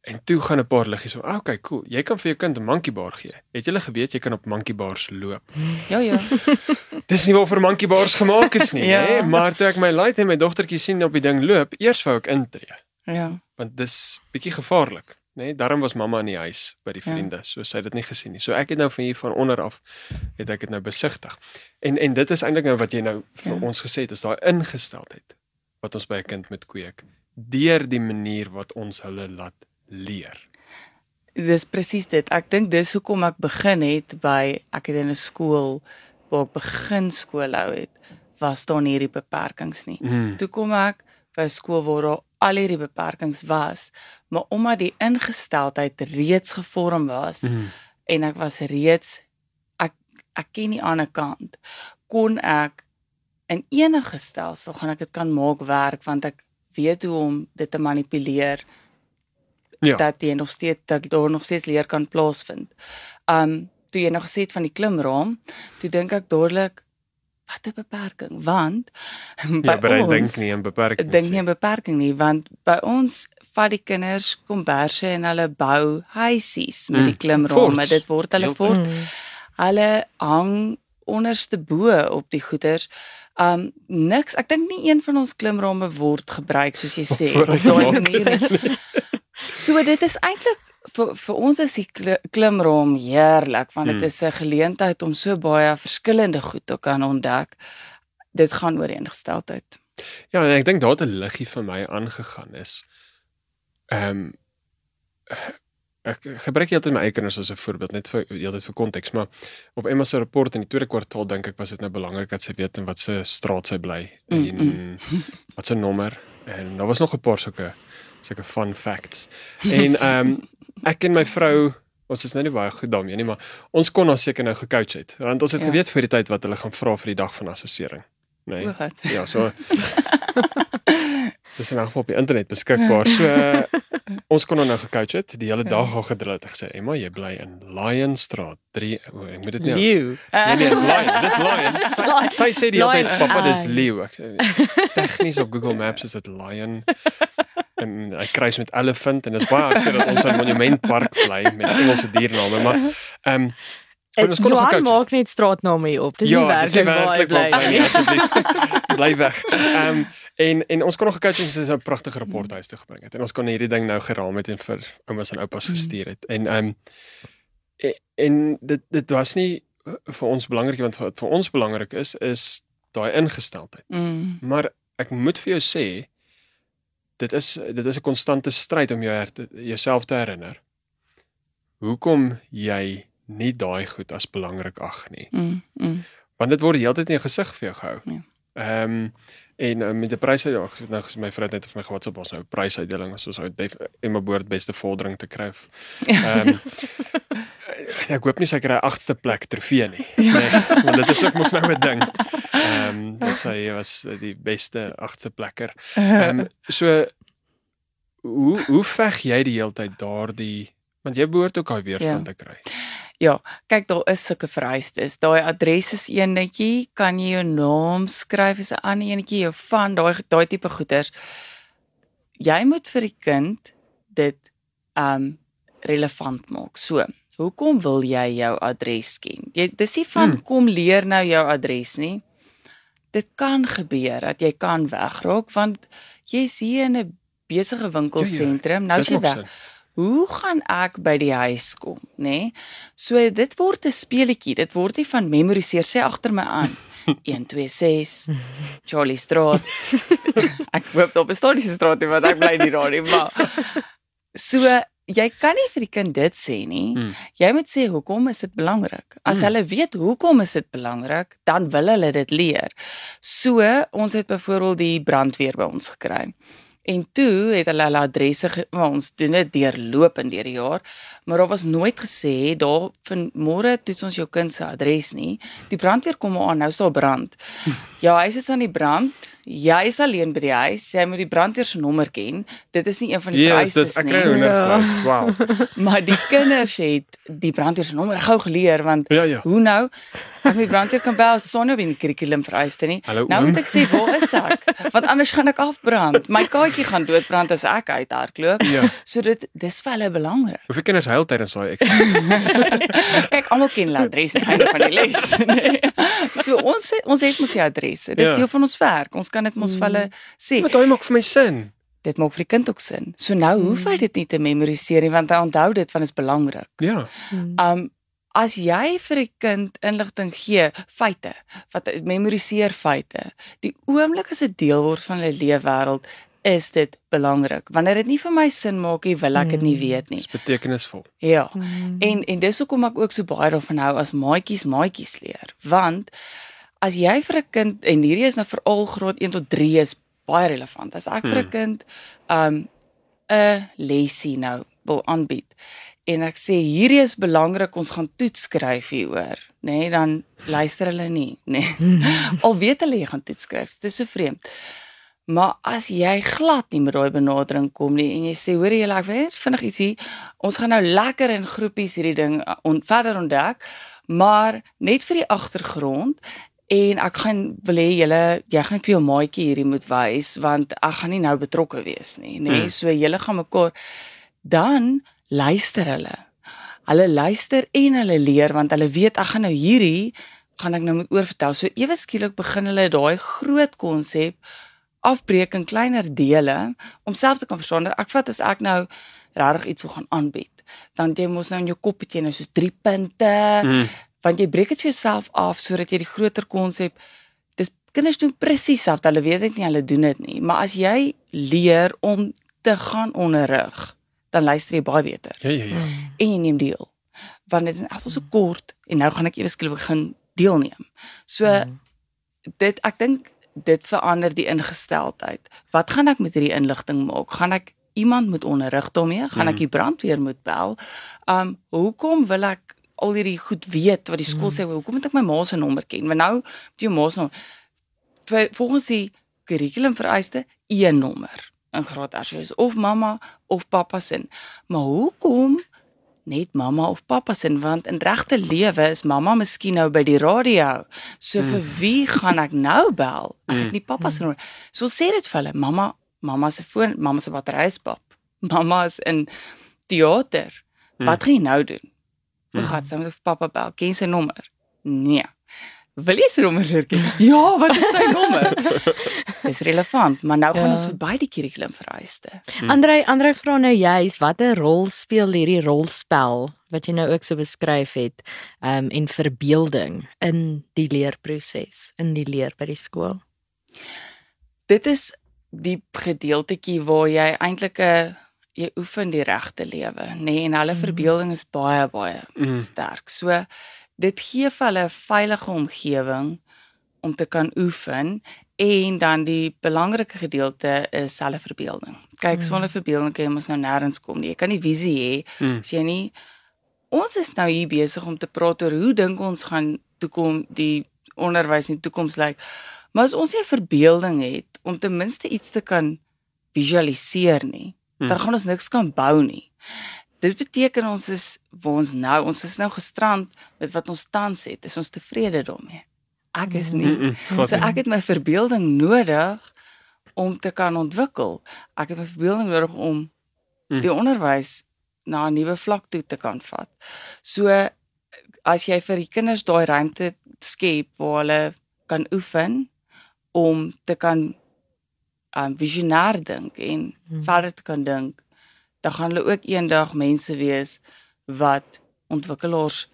Speaker 2: En toe gaan 'n paar liggies so, ah, okay, cool. Jy kan vir jou kind 'n monkey bar gee. Het jy al geweet jy kan op monkey bars loop?
Speaker 3: Ja, ja.
Speaker 2: Dis nie vir monkey bars gemaak is nie, ja. hè, maar toe ek my light en my dogtertjie sien op die ding loop, eers wou ek intree.
Speaker 3: Ja.
Speaker 2: Want dis bietjie gevaarlik, né? Nee, daarom was mamma in die huis by die ja. vriende, ja. so sy het dit nie gesien nie. So ek het nou van hier van onder af het ek dit nou besigtig. En en dit is eintlik nou wat jy nou vir ja. ons gesê het, is daai ingesteldheid wat ons by 'n kind moet kweek deur die manier wat ons hulle laat leer.
Speaker 3: Dis presies dit. Ek dink dis hoekom ek begin het by ek het in 'n skool waar ek begin skool hou het, was daar nie hierdie beperkings nie. Mm. Toe kom ek by 'n skool waar daar al hierdie beperkings was, maar omdat die ingesteldheid reeds gevorm was mm. en ek was reeds ek ek ken nie aan 'n kant kon ek in enige stelsel gaan ek dit kan maak werk want ek weet hoe om dit te manipuleer ja. dat jy nog steeds dat daar nog steeds leer kan plaasvind. Um toe jy nog gesê het van die klimraam, toe dink ek dadelik wat 'n beperking want
Speaker 2: by ja, ons dink nie 'n beperking
Speaker 3: dink nie. 'n beperking nie want by ons vat die kinders komberse en hulle bou huisies met die mm, klimraam. Dit word hulle fort. Mm. hulle hang onderste bo op die goeders. Um niks ek dink nie een van ons klimrame word gebruik soos jy sê so 'n manier so dit is eintlik vir vir ons is die klimroom heerlik want dit hmm. is 'n geleentheid om so baie verskillende goed te kan ontdek. Dit gaan oor ingesteldheid.
Speaker 2: Ja, en ek dink daar het 'n liggie vir my aangegaan is. Ehm um, ek gebruik altyd my eie kinders as 'n voorbeeld net vir heeltyd vir konteks, maar op Emma se rapport in die tweede kwartaal dink ek was dit nou belangrik dat sy weet in watter straat sy bly en mm -mm. wat se nommer en daar was nog 'n paar sulke sulke fun facts. En ehm um, ek en my vrou ons is nou nie baie goed daarmee nie, maar ons kon ons seker nou gecoach het. Want ons het ja. geweet vir die tyd wat hulle gaan vra vir die dag van assessering. Nee. Ja, so. Dis in geval op die internet beskikbaar. So uh, ons kon nou gecoach het die hele dag al gedrill het gesê, "Emma, jy bly in Lionstraat 3." O, ek moet dit nie.
Speaker 3: Leeu.
Speaker 2: Nee, nee, dis Lion. Dis Lion. Sy, sy sê die hele tyd, "Pappa, dis leeu." Tegnies op Google Maps is dit Lion en hy kruis met elephant en dit is baie hartseer dat ons in monumentpark bly met Engelse diername maar ehm um,
Speaker 1: ons kon nog maak net straatname hier op. Dis ja, nie werklik baie bly. Nie
Speaker 2: asseblief. Bly weg. Ehm um, en en ons kon nog gekyk en dis 'n pragtige rapport huis toe gebring het. En ons kon hierdie ding nou geraam het en vir oumas en oupas gestuur het. En ehm um, en, en dit dit was nie vir ons belangrik want wat vir ons belangrik is is daai ingesteldheid. Mm. maar ek moet vir jou sê dit is dit is 'n konstante stryd om jou her, jouself te herinner. Hoekom jy nie daai goed as belangrik ag nie. Mm, mm. Want dit word heeltyd in jou gesig vir jou gehou. Ja. Ehm um, en uh, met die pryse ja, nou my vrou het vir my WhatsApp ons nou prysuitdeling as ons uit en my boord beste vordering te kry. Ehm um, ek hoop nie sy kry 8ste plek trofee nie. Ja. Nee, want dit is ook mos nou 'n ding. Ehm um, dit sê hy was die beste 8ste plekker. Ehm um, so hoe hoe veg jy die hele tyd daardie want jy behoort ook daai weerstand ja. te kry.
Speaker 3: Ja, kyk daar is sulke vereistes. Daai adres is een netjie, kan jy jou naam skryf as 'n ander enetjie, jou van daai daai tipe goeders. Jy moet vir die kind dit um relevant maak. So, hoekom wil jy jou adres ken? Jy dis nie van hmm. kom leer nou jou adres nie. Dit kan gebeur dat jy kan wegraak want jy's hier in 'n besige winkelsentrum, nou is jy weg. Sin hoe gaan ek by die huis kom, nê? Nee? So dit word 'n speletjie. Dit word nie van memoriseer sê agter my aan. 126 Charlie Straat. ek hoop daar bestaan nie 'n straat nie want ek bly nie daar nie, maar so jy kan nie vir die kind dit sê nie. Hmm. Jy moet sê hoekom is dit belangrik? As hmm. hulle weet hoekom is dit belangrik, dan wil hulle dit leer. So ons het byvoorbeeld die brandweer by ons gekry. En toe het hulle hulle adresse ons doen dit deurloop in deur die jaar, maar daar was nooit gesê daar van môre toets ons jou kind se adres nie. Die brandweer kom aan, nou staan brand. Ja, hy is aan die brand. Jy is alleen by die huis. Jy moet die brandweer se nommer ken. Dit is nie een van die vereistes
Speaker 2: nie. Ja, dis ek kry hom net. Wow.
Speaker 3: maar die kinders het die brandweer se nommer gou geleer want ja, ja. hoe nou? Ek moet brandweer kan bel sonder binne kurrikulum vereiste nie.
Speaker 2: Hallo,
Speaker 3: nou moet ek sê waar is ek? Want anders gaan ek afbrand. My kaartjie gaan doodbrand as ek uithardloop. Ja. So dit dis vir hulle belangrik.
Speaker 2: Hoeveel kinders huil tydens daai eksamen?
Speaker 3: Kyk, almal ken hulle adres aan die van die les. Nee. So ons ons het mos die adresse. Dis ja. deel van ons werk. Ons kan dit mos vir hulle mm. sê.
Speaker 2: Maar daai maak vir my sin.
Speaker 3: Dit maak vir die kind ook sin. So nou hoef hy mm. dit nie te memoriseer nie want hy onthou dit want dit is belangrik.
Speaker 2: Ja.
Speaker 3: Um as jy vir 'n kind inligting gee, feite, wat memoriseer feite, die oomblik as dit deel word van hulle leefwêreld, is dit belangrik. Wanneer dit nie vir my sin maak nie, wil ek dit nie mm. weet nie.
Speaker 2: Dit is betekenisvol.
Speaker 3: Ja. Mm. En en dis hoekom ek ook so baie daarvan hou as maatjies maatjies leer, want as jy vir 'n kind en hierdie is nou veral graad 1 tot 3 is baie relevant. As ek hmm. vir 'n kind um 'n lesie nou wil aanbied en ek sê hierdie is belangrik ons gaan toets skryf hieroor nê nee, dan luister hulle nie nê nee. al weet hulle jy gaan toets skryf dit is so vreemd maar as jy glad nie met daai benadering kom nie en jy sê hoor jy ek weet vinnig ietsie ons gaan nou lekker in groepies hierdie ding uh, on, verder ontdek maar net vir die agtergrond en ek gaan wil hê julle jy gaan vir jou maatjie hierdie moet wys want ek gaan nie nou betrokke wees nie nê nee? mm. so julle gaan mekaar dan luister hulle. Hulle luister en hulle leer want hulle weet ek gaan nou hierdie gaan ek nou moet oorvertel. So ewe skielik begin hulle daai groot konsep afbreek in kleiner dele om self te kan verstaan. Ek vat as ek nou regtig iets wil gaan aanbied, dan jy mos nou in jou kop het jy nou soos 3 punte. Mm. Want jy breek dit vir jouself af sodat jy die groter konsep dis kinders doen presies af. Hulle weet dit nie, hulle doen dit nie. Maar as jy leer om te gaan onderrig dan luister jy baie beter.
Speaker 2: Ja ja ja.
Speaker 3: En jy neem deel. Want dit is afval so kort en nou gaan ek ewe skielik begin deelneem. So mm. dit ek dink dit verander die ingesteldheid. Wat gaan ek met hierdie inligting maak? Gaan ek iemand moet onderrig daarmee? Gaan ek mm. die brandweer moet bel? Um hoekom wil ek al hierdie goed weet wat die skool mm. sê? Hoekom moet ek my ma se nommer ken? Want nou moet jy ma se nommer volgens die kurrikulum vereiste een nommer in graad R is of mamma of pappa se. Maar hoekom net mamma of pappa se want in regte lewe is mamma miskien nou by die radio. So mm. vir wie gaan ek nou bel as ek mm. nie pappa se nommer. So sê dit vir hulle, mamma, mamma se foon, mamma se battery is pap. Mamma is in teater. Mm. Wat gaan jy nou doen? Hoe mm. gaan sy met pappa bel? Ken sy nommer? Nee. Wil jy sy nommer leer ken? ja, wat is sy nommer? Dis relevant, maar nou gaan ja. ons verby die kurrikulum vereiste.
Speaker 1: Hmm. Andrei, Andrei vra nou juis watter rol speel hierdie rolspel wat jy nou ook so beskryf het, ehm um, en verbeelding in die leerproses, in die leer by die skool.
Speaker 3: Dit is die gedeeltetjie waar jy eintlik 'n jy oefen die regte lewe, nê, nee, en hulle hmm. verbeelding is baie baie mm. sterk. So dit gee vir hulle 'n veilige omgewing om te kan oefen en dan die belangrike gedeelte is hulle verbeelding. Kyk, mm. sonder verbeelding kan jy mos nou nêrens kom nie. Jy kan nie visie hê mm. as jy nie Ons is nou hier besig om te praat oor hoe dink ons gaan toekom die onderwys in die toekoms lyk. Maar as ons nie 'n verbeelding het om ten minste iets te kan visualiseer nie, mm. dan gaan ons niks kan bou nie. dit beteken ons is waar ons nou, ons is nou gestrand met wat ons tans het. Is ons tevrede daarmee? Ek is nie.
Speaker 2: Mm -mm,
Speaker 3: So ek het my verbeelding nodig om te kan ontwikkel. Ek het my verbeelding nodig om
Speaker 2: Mm.
Speaker 3: die onderwys na 'n nuwe vlak toe te kan vat. So as jy vir die kinders daai ruimte skep waar hulle kan oefen om te kan um visionêr dink en
Speaker 1: Hmm.
Speaker 3: verder te kan dink, dan gaan hulle ook eendag mense wees wat ontwikkelaars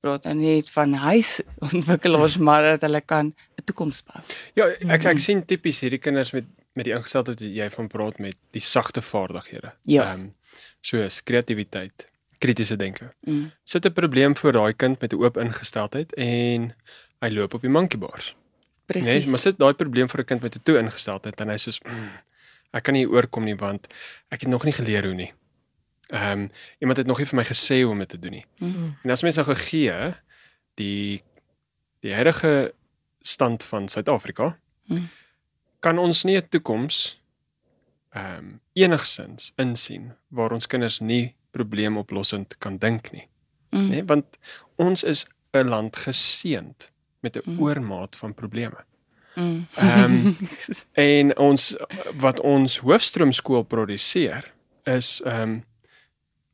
Speaker 3: praat nou nie net van huisontwikkelaars maar dat hulle kan 'n toekoms bou.
Speaker 2: Ja, ek ek sien tipies hierdie kinders met met die ingesteldheid wat jy van praat met die sagte vaardighede.
Speaker 3: Ja.
Speaker 2: Ehm soos kreatiwiteit, kritiese denke.
Speaker 3: Mm.
Speaker 2: Sit 'n probleem voor daai kind met 'n oop ingesteldheid en hy loop op die monkey bars.
Speaker 3: Presies.
Speaker 2: Nee, maar sit daai probleem vir 'n kind met 'n toe ingesteldheid en hy soos mm, ek kan nie oorkom nie want ek het nog nie geleer hoe nie. Ehm um, iemand het nog nie vir my gesê hoe om dit te doen nie.
Speaker 3: Mm.
Speaker 2: En as mens nou gegee die die huidige stand van Suid-Afrika
Speaker 3: Hmm.
Speaker 2: kan ons nie 'n toekoms ehm um, enigsins insien waar ons kinders nie probleemoplossend kan dink nie,
Speaker 3: Mm.
Speaker 2: nê? Want ons is 'n land geseënd met 'n
Speaker 3: Hmm.
Speaker 2: oormaat van probleme.
Speaker 3: Mm.
Speaker 2: Ehm en ons wat ons hoofstroomskool produseer is ehm um,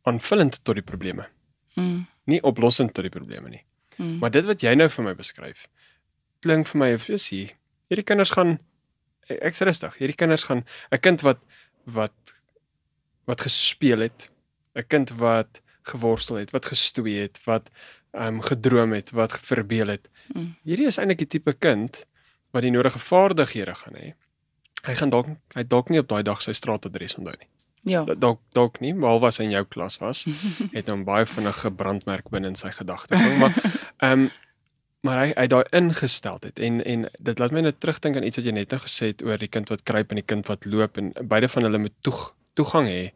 Speaker 2: aanvullend tot die probleme,
Speaker 3: mm.
Speaker 2: nie oplossend tot die probleme nie.
Speaker 3: Mm.
Speaker 2: Maar dit wat jy nou vir my beskryf, klink vir my of is hier. Hierdie kinders gaan ek's rustig. Hierdie kinders gaan 'n kind wat wat wat gespeel het, 'n kind wat geworstel het, wat gestoei het, wat ehm um, gedroom het, wat verbeel het.
Speaker 3: Mm.
Speaker 2: Hierdie is eintlik die tipe kind wat die nodige vaardighede gaan hê. Hy gaan dalk hy dalk nie op daai dag sy straatadres onthou nie.
Speaker 3: Ja.
Speaker 2: Dalk dalk nie, behalwe as hy in jou klas was het hom baie vinnig gebrandmerk binne in sy gedagte. Maar ehm um, maar hy hy daai ingesteldheid en en dit laat my nou terugdink aan iets wat jy net nou gesê het oor die kind wat kruip en die kind wat loop en beide van hulle moet toeg, toegang hê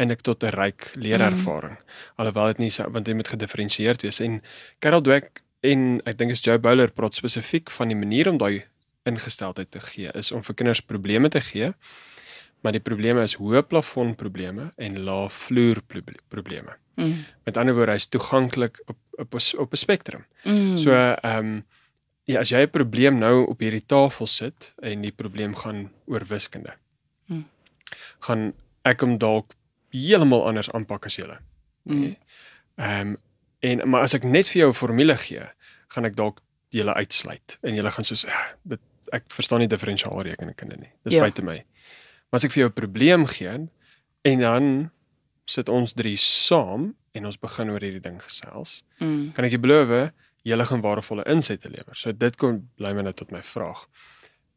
Speaker 2: en ek tot 'n ryk leerervaring. Mm. Alhoewel dit nie want jy moet gedifferensieerd wees en Carol Dweck en ek dink is Joe Bowler praat spesifiek van die manier om daai ingesteldheid te gee is om vir kinders probleme te gee. Maar die probleme is hoë plafon probleme en lae vloer proble- probleme.
Speaker 3: Mm.
Speaker 2: Met ander woorde, hy's toeganklik op op op 'n spektrum.
Speaker 3: Mm.
Speaker 2: So ehm um, ja, as jy 'n probleem nou op hierdie tafel sit en die probleem gaan oor wiskunde.
Speaker 3: Hmm.
Speaker 2: Gaan ek hom dalk heeltemal anders aanpak as julle.
Speaker 3: Mm.
Speaker 2: Ehm en maar as ek net vir jou 'n formule gee, gaan ek dalk julle uitsluit en julle gaan soos "Ah, dit ek verstaan nie diferensiaalrekeninge nie. Dis
Speaker 3: Ja.
Speaker 2: buite my. Maar as ek vir jou 'n probleem gee en dan sit ons drie saam en ons begin oor hierdie ding gesels,
Speaker 3: Mm.
Speaker 2: kan ek jou beloof julle gaan waardevolle insette lewer. So dit kom bly my nou tot my vraag.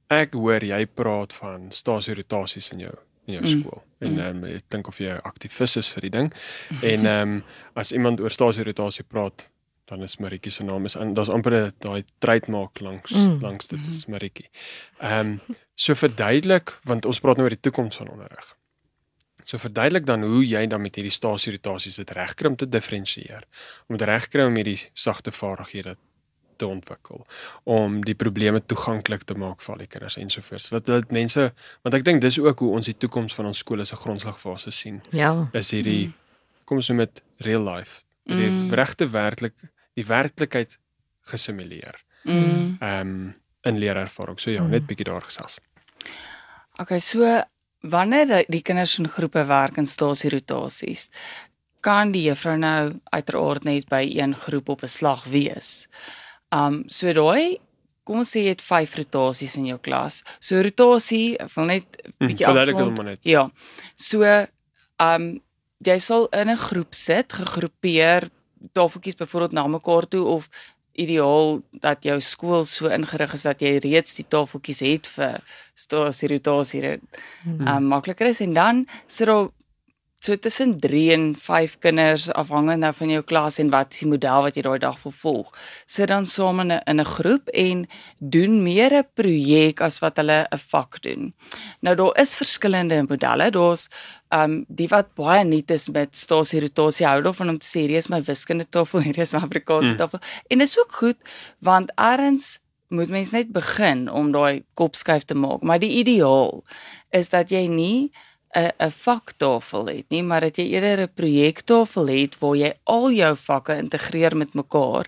Speaker 2: Ek hoor jy praat van stasierotasies in jou in jou
Speaker 3: Mm.
Speaker 2: skool. En ehm um, ek dink of jy 'n aktivis is vir die ding. En ehm um, as iemand oor stasierotasie praat, dan is Maritjie se naam is aan daar's amper daai trademark langs
Speaker 1: Mm.
Speaker 2: langs dit is Maritjie. Ehm um, so verduidelik want ons praat nou oor die toekoms van onderrig. So verduidelik dan hoe jy dan met hierdie stasierotasies dit regkry om te diferensieer. Om dit regkry om hierdie sagte vaardighede te ontwikkel, om die probleme toeganklik te maak vir al die kinders ensovoorts. Dat dit mense want ek dink dis ook hoe ons die toekoms van ons skole se grondslagfase sien.
Speaker 1: Ja.
Speaker 2: Is hierdie kom ons noem dit real life. Die
Speaker 3: Mm.
Speaker 2: regte werklik die werklikheid gesimuleer.
Speaker 3: Mm.
Speaker 2: Ehm um, in leerervaring. So ja, net bietjie daar gesels.
Speaker 3: Okay, so wanneer die- kinders in groepe werk in stasierotasies, kan die juffrou nou uiteraard net by een groep op 'n slag wees. Um so daai kom ons sê jy het 5 rotasies in jou klas. So rotasie, ek wil net 'n
Speaker 2: Hm,
Speaker 3: bietjie
Speaker 2: dit
Speaker 3: afrond. Ja. So um jy sal in 'n groep sit, gegroepeer, tafeltjies byvoorbeeld na mekaar toe of ideaal dat jou skool so ingerig is dat jy reeds die tafeltjies het vir stasierrotasie dit um, makliker is. En dan sit daar so tussen 3 en 5 kinders afhangend nou van jou klas en wat die model wat jy daai dag wil volg. Sit dan saam in 'n in 'n groep en doen meer 'n projek as wat hulle 'n vak doen. Nou daar is verskillende modelle. Daar's um die wat baie nuut is met stasierotasie hou daarvan om te sê hier is my wiskunde tafel, hier is my Afrikaanse
Speaker 2: Mm.
Speaker 3: tafel. En dit is ook goed want eers moet mens net begin om daai kopskuif te maak, maar die ideaal is dat jy nie 'n 'n vaktafel het nie, maar dat jy eerder 'n projektafel het waar jy al jou vakke integreer met mekaar.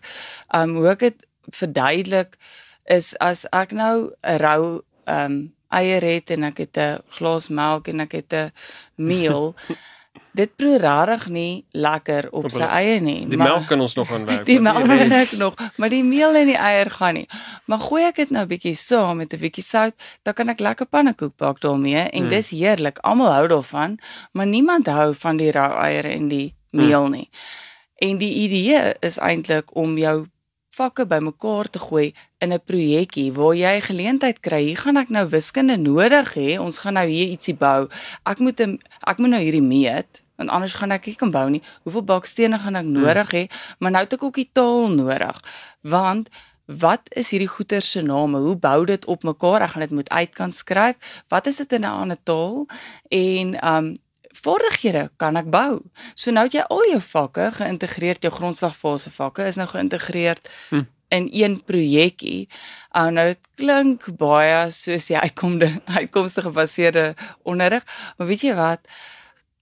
Speaker 3: Um hoe ek dit verduidelik is as ek nou 'n rou um eier het en ek het 'n glas melk en ek het 'n meel dit proe rarig nie lekker op sy eie nie.
Speaker 2: Die melk kan ons nog aanwerk.
Speaker 3: Die melk kan ek nog, maar die meel en die eier gaan nie. Maar gooi ek dit nou bietjie saam met 'n bietjie sout, dan kan ek lekker pannekoek bak daarmee en mm. dis heerlik. Almal hou daarvan, maar niemand hou van die rou eier en die meel nie. Mm. En die idee is eintlik om jou vakke bymekaar te gooi in 'n projekkie waar jy geleentheid kry. Hier gaan ek nou wiskunde nodig hê. Ons gaan nou hier ietsie bou. Ek moet 'n ek moet nou hierdie meet want anders gaan ek nie kan bou nie. Hoeveel bakstene gaan ek nodig hê? Maar nou het ek ook die taal nodig. Want wat is hierdie goeder se name? Hoe bou dit op mekaar? Ek gaan dit moet uit kan skryf. Wat is dit in 'n ander taal? En um vaardighede kan ek bou. So nou het jy al jou vakke geïntegreer, jou grondslagfase vakke is nou geïntegreer hm. in een projekkie. Uh, nou dit klink baie soos die uitkomde uitkomste gebaseerde onderrig, maar weet jy wat?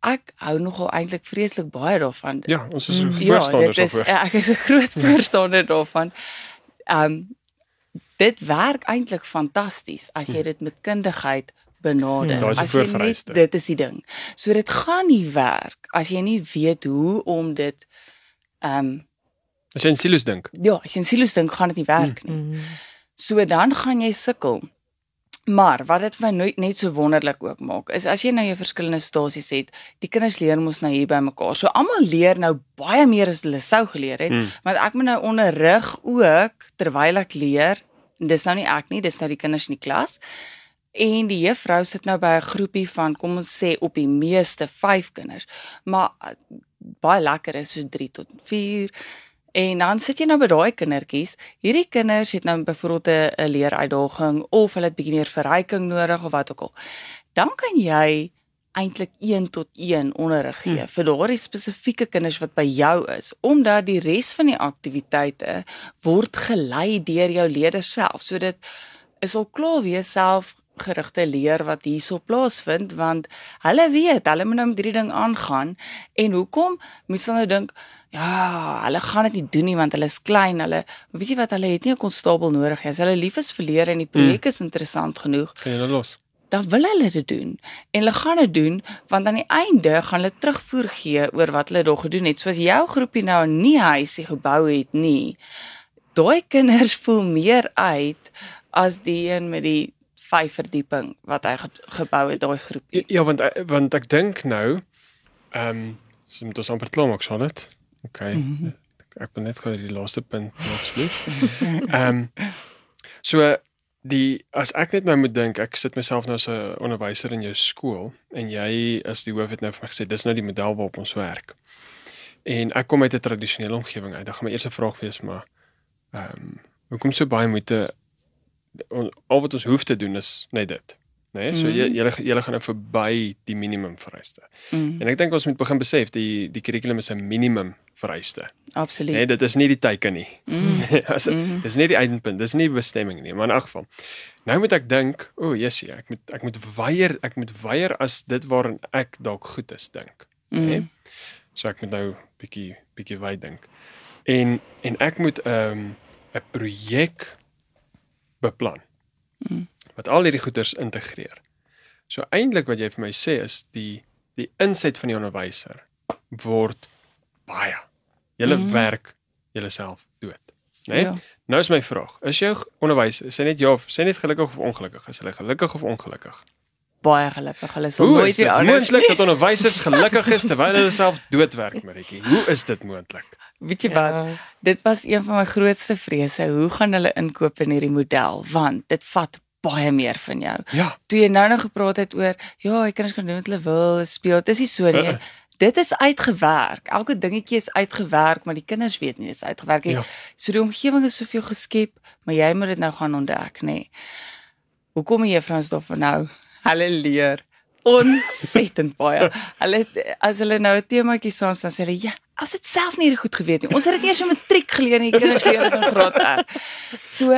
Speaker 3: Ek hou nogal eintlik vreeslik baie daarvan.
Speaker 2: Ja, ons is voorstanders
Speaker 3: ja, is, ek is 'n groot voorstander daarvan. Ehm um, dit werk eintlik fantasties as jy hm. dit met kundigheid benader.
Speaker 2: Ja, as jy net
Speaker 3: dit is die ding. So dit gaan nie werk as jy nie weet hoe om dit ehm um,
Speaker 2: as jy in silo's dink.
Speaker 3: Ja, as jy in silo's dink, gaan dit nie werk nie. Mm. So dan gaan jy sukkel. Maar wat dit vir my nooit net so wonderlik ook maak, is as jy nou jou verskillende stasies het, die kinders leer mos nou hier by mekaar. So almal leer nou baie meer as hulle sou geleer het, mm. want ek moet nou onderrig ook terwyl ek leer. En dis nou nie ek nie, dis nou die kinders in die klas. En die juffrou sit nou by 'n groepie van kom ons sê op die meeste 5 kinders. Maar uh, baie lekker is so 3 tot 4. En dan sit jy nou by daai kindertjies. Hierdie kinders het nou byvoorbeeld 'n leeruitdaging of hulle het bietjie meer verryking nodig of wat ook al. Dan kan jy eintlik 1 tot 1 onderrig gee hmm. vir daardie spesifieke kinders wat by jou is omdat die res van die aktiwiteite word gelei deur jou leerders self. So dit is al klaar weer self gerigte leer wat hierso plaasvind want hulle weet hulle moet nou met hierdie ding aangaan en hoekom mense sal nou dink ja hulle gaan dit nie doen nie want hulle is klein hulle weet jy wat hulle het nie 'n konstabel nodig nie as hulle lief is vir leer en die hmm. projek is interessant genoeg
Speaker 2: kan jy nou los
Speaker 3: dan wil hulle dit doen en hulle gaan dit doen want aan die einde gaan hulle terugvoer gee oor wat hulle daar gedoen het soos jou groepie nou nie huisie gebou het nie daai kinders voel meer uit as die een met die vyf verdieping wat hy gebou het daai groep.
Speaker 2: Ja, ja want want ek dink nou ehm um, so moet ons amper klaar maak, sal dit? OK. Mm -hmm. Ek ben net gou die laaste punt nog spesifiek. Ehm um, so die as ek net nou moet dink, ek sit myself nou as 'n onderwyser in jou skool en jy as die hoof het nou vir my gesê dis nou die model waarop ons werk. En ek kom uit 'n tradisionele omgewing uit. Dan gaan my eerste vraag wees maar ehm um, hoekom so baie moeite al wat ons hoef te doen is net dit. Né? Nee? So mm. jy jy jy gaan nou verby die minimum vereiste. Mm. En ek dink ons moet begin besef die die kurrikulum is 'n minimum vereiste.
Speaker 3: Absoluut.
Speaker 2: Nee, dit is nie die teiken nie. Mm. As, mm. Dis nie die eindpunt, dis nie bestemming nie, maar in elk geval. Nou moet ek dink, o, oh, Jessie, ek moet ek moet weier, ek moet weier as dit waarin ek dalk goed is dink. Né? Mm. Nee? So ek moet nou bietjie bietjie wyd dink. En en ek moet 'n um, 'n projek beplan. Mm. Wat al hierdie goeders integreer. So eintlik wat jy vir my sê is die die inset van die onderwyser word baie. Julle mm. werk julleself dood. Né? Nee? Ja. Nou is my vraag, is jou onderwyser sê net ja of sê net gelukkig of ongelukkig? Is hulle gelukkig of ongelukkig?
Speaker 3: Baie gelukkig. Hulle sal nooit weer anders.
Speaker 2: Moontlik dat onderwysers gelukkig is terwyl hulle self doodwerk, Maritjie. Hoe is dit moontlik?
Speaker 3: Weet jy wat? Ja. Dit was een van my grootste vrese. Hoe gaan hulle inkoop in hierdie model? Want dit vat baie meer van jou.
Speaker 2: Ja.
Speaker 3: Toe jy nou nog gepraat het oor, ja, jy kinders kan doen wat hulle wil, speel. Dit is nie so nie. Uh -uh. Dit is uitgewerk. Elke dingetjie is uitgewerk, maar die kinders weet nie dit is uitgewerk nie. Ja. So die omgewing is soveel geskep, maar jy moet dit nou gaan ontdek, nê. Nee. Hoekom jy Frans dof nou? Hulle leer ontsettend baie. Hulle as hulle nou 'n temaatjie saam staan, sê hulle, "Ja, ons het self nie goed geweet nie. Ons het dit eers in matriek geleer en die kinders leer dit in graad R." So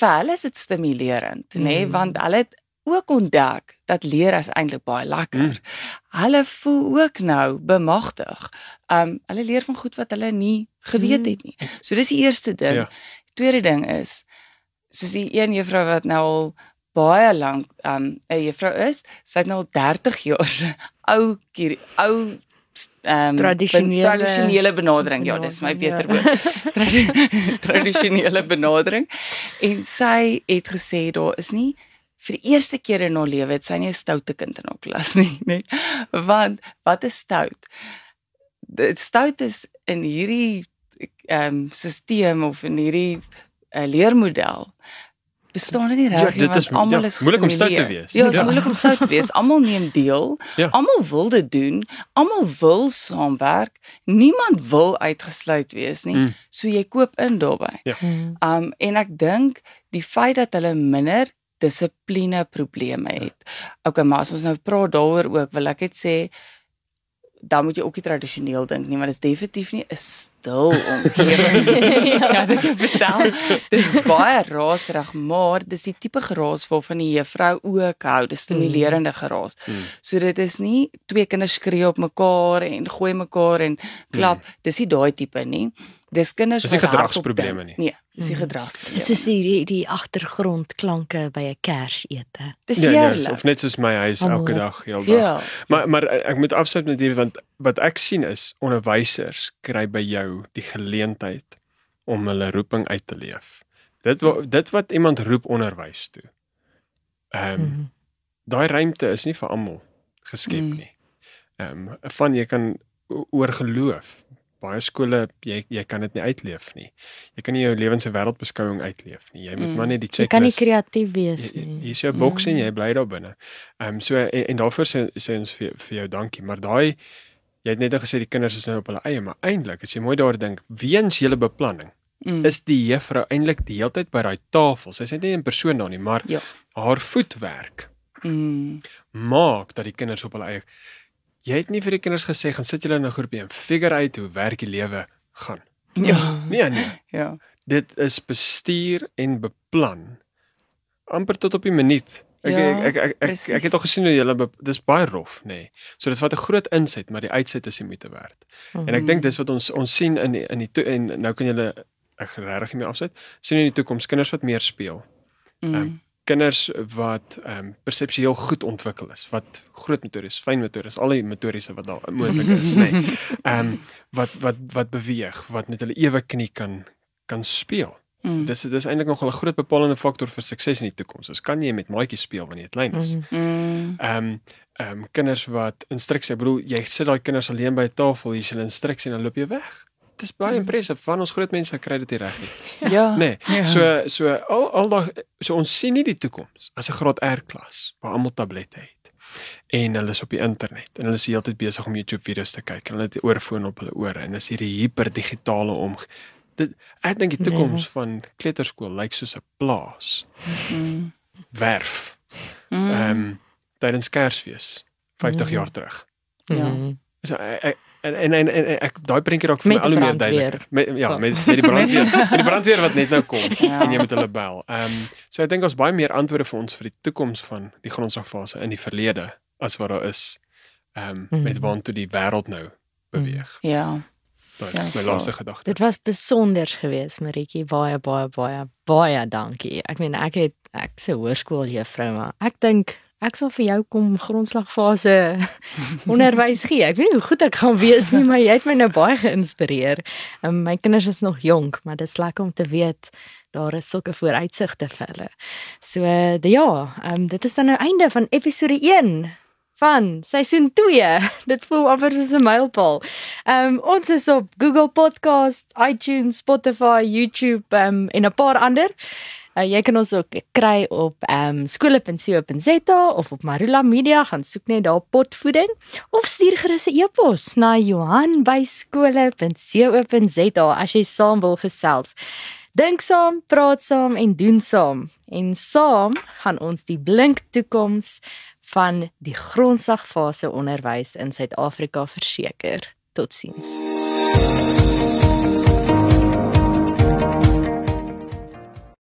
Speaker 3: vir hulle is dit stimulerend, nê, nee, mm. want hulle het ook ontdek dat leer is eintlik baie lekker.
Speaker 2: Mm.
Speaker 3: Hulle voel ook nou bemagtig. Um hulle leer van goed wat hulle nie geweet
Speaker 1: Mm.
Speaker 3: het nie. So dis die eerste ding.
Speaker 2: Ja.
Speaker 3: Tweede ding is soos die een juffrou wat nou al baie lank um 'n juffrou is, sy het nou al 30 jaar se ou kier- ou um
Speaker 1: Tradisionele-
Speaker 3: tradisionele benadering. Ja, dis my beter
Speaker 1: benadering,
Speaker 3: woord. Tradi- tradisionele benadering. En sy het gesê daar is nie vir die eerste keer in haar lewe het sy nie 'n stoute kind in haar klas nie, nê. Want wat is stout? Dit stout is in hierdie ehm um, stelsel of in hierdie uh, leermodel bestaan dit nie
Speaker 2: Ja,
Speaker 3: reg
Speaker 2: dit
Speaker 3: nie
Speaker 2: is-
Speaker 3: want almal
Speaker 2: ja,
Speaker 3: is
Speaker 2: moeilik om stout te wees.
Speaker 3: Ja, dit is
Speaker 2: Ja.
Speaker 3: moeilik om stout te wees. Almal neem deel.
Speaker 2: Ja.
Speaker 3: Almal wil dit doen. Almal wil saamwerk. Niemand wil uitgesluit wees nie.
Speaker 2: Mm.
Speaker 3: So jy koop in daarbey.
Speaker 1: Mm.
Speaker 3: Um en ek dink die feit dat hulle minder dissipline probleme het. Okay, maar as ons nou praat daaroor ook, wil ek net sê dan moet jy ook nie tradisioneel dink nie, want dit is definitief nie 'n stil omgewing. ja, dit kan vertel. Dis baie raserig, maar dis die tipe geraas waarvan die juffrou ook hou, dis stimulerende geraas.
Speaker 2: Mm.
Speaker 3: So dit is nie twee kinders skree op mekaar en gooi mekaar en klap, dis nie daai tipe nie. Dis kinders
Speaker 2: nie
Speaker 3: wat hardop
Speaker 2: gedragsprobleme
Speaker 3: dink.
Speaker 2: nie.
Speaker 3: Nee, dis nie
Speaker 1: Mm.
Speaker 3: gedragsprobleme.
Speaker 1: Soos die die, die agtergrondklanke by 'n Kersete.
Speaker 3: dis
Speaker 2: Ja, ja,
Speaker 3: heerlik.
Speaker 2: of net soos my huis
Speaker 1: Almal
Speaker 2: elke dag, heeldag.
Speaker 3: Ja.
Speaker 2: Maar maar eh, ek moet afsluit met hierdie want wat ek sien is onderwysers kry by jou die geleentheid om hulle roeping uit te leef. Dit wa, dit wat iemand roep onderwys toe. Ehm um,
Speaker 1: Mm.
Speaker 2: daai ruimte is nie vir almal geskep
Speaker 3: Mm.
Speaker 2: nie. Ehm um, van jy kan oor geloof. Baie skole jy jy kan dit nie uitleef nie. Jy kan nie jou lewens se wêreldbeskouing uitleef nie. Jy moet
Speaker 3: Mm.
Speaker 2: maar net die
Speaker 1: Jy kan nie
Speaker 2: checklist
Speaker 1: kreatief wees
Speaker 2: Hier
Speaker 1: nie.
Speaker 2: is jou boks en
Speaker 3: Mm.
Speaker 2: jy bly daar binne. Ehm um, so en, en daarvoor sê sê ons vir vir jou dankie, maar daai jy het net nou gesê die kinders is nou op hulle eie, maar eintlik as jy mooi daaroor dink, weens julle beplanning,
Speaker 3: Mm.
Speaker 2: is die juffrou eintlik die hele tyd by daai tafel. Sy's net nie 'n persoon daar nie, maar
Speaker 3: Ja.
Speaker 2: haar voetwerk
Speaker 3: Mm.
Speaker 2: maak dat die kinders op hulle eie Jy het nie vir die kinders gesê gaan sit julle in 'n groepie en figure uit hoe werk die lewe gaan.
Speaker 3: Ja.
Speaker 2: Nee nee.
Speaker 3: Ja.
Speaker 2: Dit is bestuur en beplan amper tot op die minuut. Ek
Speaker 3: Ja,
Speaker 2: ek, ek ek ek
Speaker 3: presies.
Speaker 2: ek het al gesien hoe julle dis baie rof, nê. Nee. So dit vat 'n groot inset, maar die uitset is die moeite werd. En ek dink dis wat ons ons sien in die, in die en nou kan julle ek regtig nie meer afsit. sien in die toekoms kinders wat meer speel.
Speaker 3: Mm.
Speaker 2: Ehm, Kinders wat ehm um, perseptueel goed ontwikkel is, wat groot motories, fyn motories, al die motoriese wat daar moontlik is, nê. Nee. Ehm um, wat wat wat beweeg, wat met hulle ewe knie kan kan speel.
Speaker 3: Mm.
Speaker 2: Dis dis eintlik nog 'n groot bepalende faktor vir sukses in die toekoms. Ons kan jy met maatjies speel wanneer dit klein is.
Speaker 1: Mm.
Speaker 3: Mm.
Speaker 2: Ehm um, ehm um, kinders wat instruksie, ek bedoel jy sit daai kinders alleen by 'n tafel, jy sien hulle instruksie en dan loop jy weg. Dit is baie
Speaker 3: Mm.
Speaker 2: impressive van ons groot mense kry dit reg nie.
Speaker 3: Ja.
Speaker 2: Nee.
Speaker 3: Ja.
Speaker 2: So so al al daai so ons sien nie die toekoms as 'n graad R klas waar almal tablette het. En hulle is op die internet en hulle is heeltyd besig om YouTube video's te kyk en hulle het die oorfoon op hulle ore en is hierdie hiperdigitale om dit ek dink die
Speaker 1: Nee.
Speaker 2: toekoms van kleuterskool lyk soos 'n plaas
Speaker 3: Mm.
Speaker 2: werf
Speaker 3: Mm.
Speaker 2: ehm um, tydens Kersfees 50
Speaker 1: Mhm.
Speaker 2: jaar terug.
Speaker 3: Ja.
Speaker 1: Mm.
Speaker 2: So ek ek- en en en, en, ek daai prentjie raak vir my al hoe meer duideliker. Met ja,
Speaker 1: Oh.
Speaker 2: met met die brandweer. met die brandweer wat net nou kom
Speaker 3: Ja.
Speaker 2: en jy moet hulle bel. Ehm um, so ek dink ons baie meer antwoorde vir ons vir die toekoms van die grondslagfase in die verlede as wat daar is ehm um,
Speaker 1: Mhm.
Speaker 2: met waantoe die wêreld nou beweeg.
Speaker 3: Ja.
Speaker 2: Dit
Speaker 3: Ja,
Speaker 2: is my laaste gedagte.
Speaker 1: Dit was besonder geweest, Maritjie. Baie baie baie baie dankie. Ek meen ek het ek se hoërskooljuffrou, maar ek dink ek sal vir jou kom grondslagfase onderwys gee. Ek weet nie hoe goed ek gaan wees nie, maar jy het my nou baie geïnspireer. Um, my kinders is nog jonk, maar dit is lekker om te weet daar is sulke vooruitsigte vir hulle. So uh, ja, um, dit is dan nou einde van episode 1 van seisoen 2. Dit voel amper soos 'n mylpaal. Ehm um, ons is op Google Podcast, iTunes, Spotify, YouTube um, en 'n paar ander. Uh, jy kan ons ook kry op ehm um, skole.co.za of op Marula Media gaan soek net daar potvoeding of stuur gerus 'n e-pos na Johan@skole.co.za as jy saam wil gesels. Dink saam, praat saam en doen saam. En saam gaan ons die blink toekoms van die grondslagfase onderwys in Suid-Afrika verseker. Totsiens.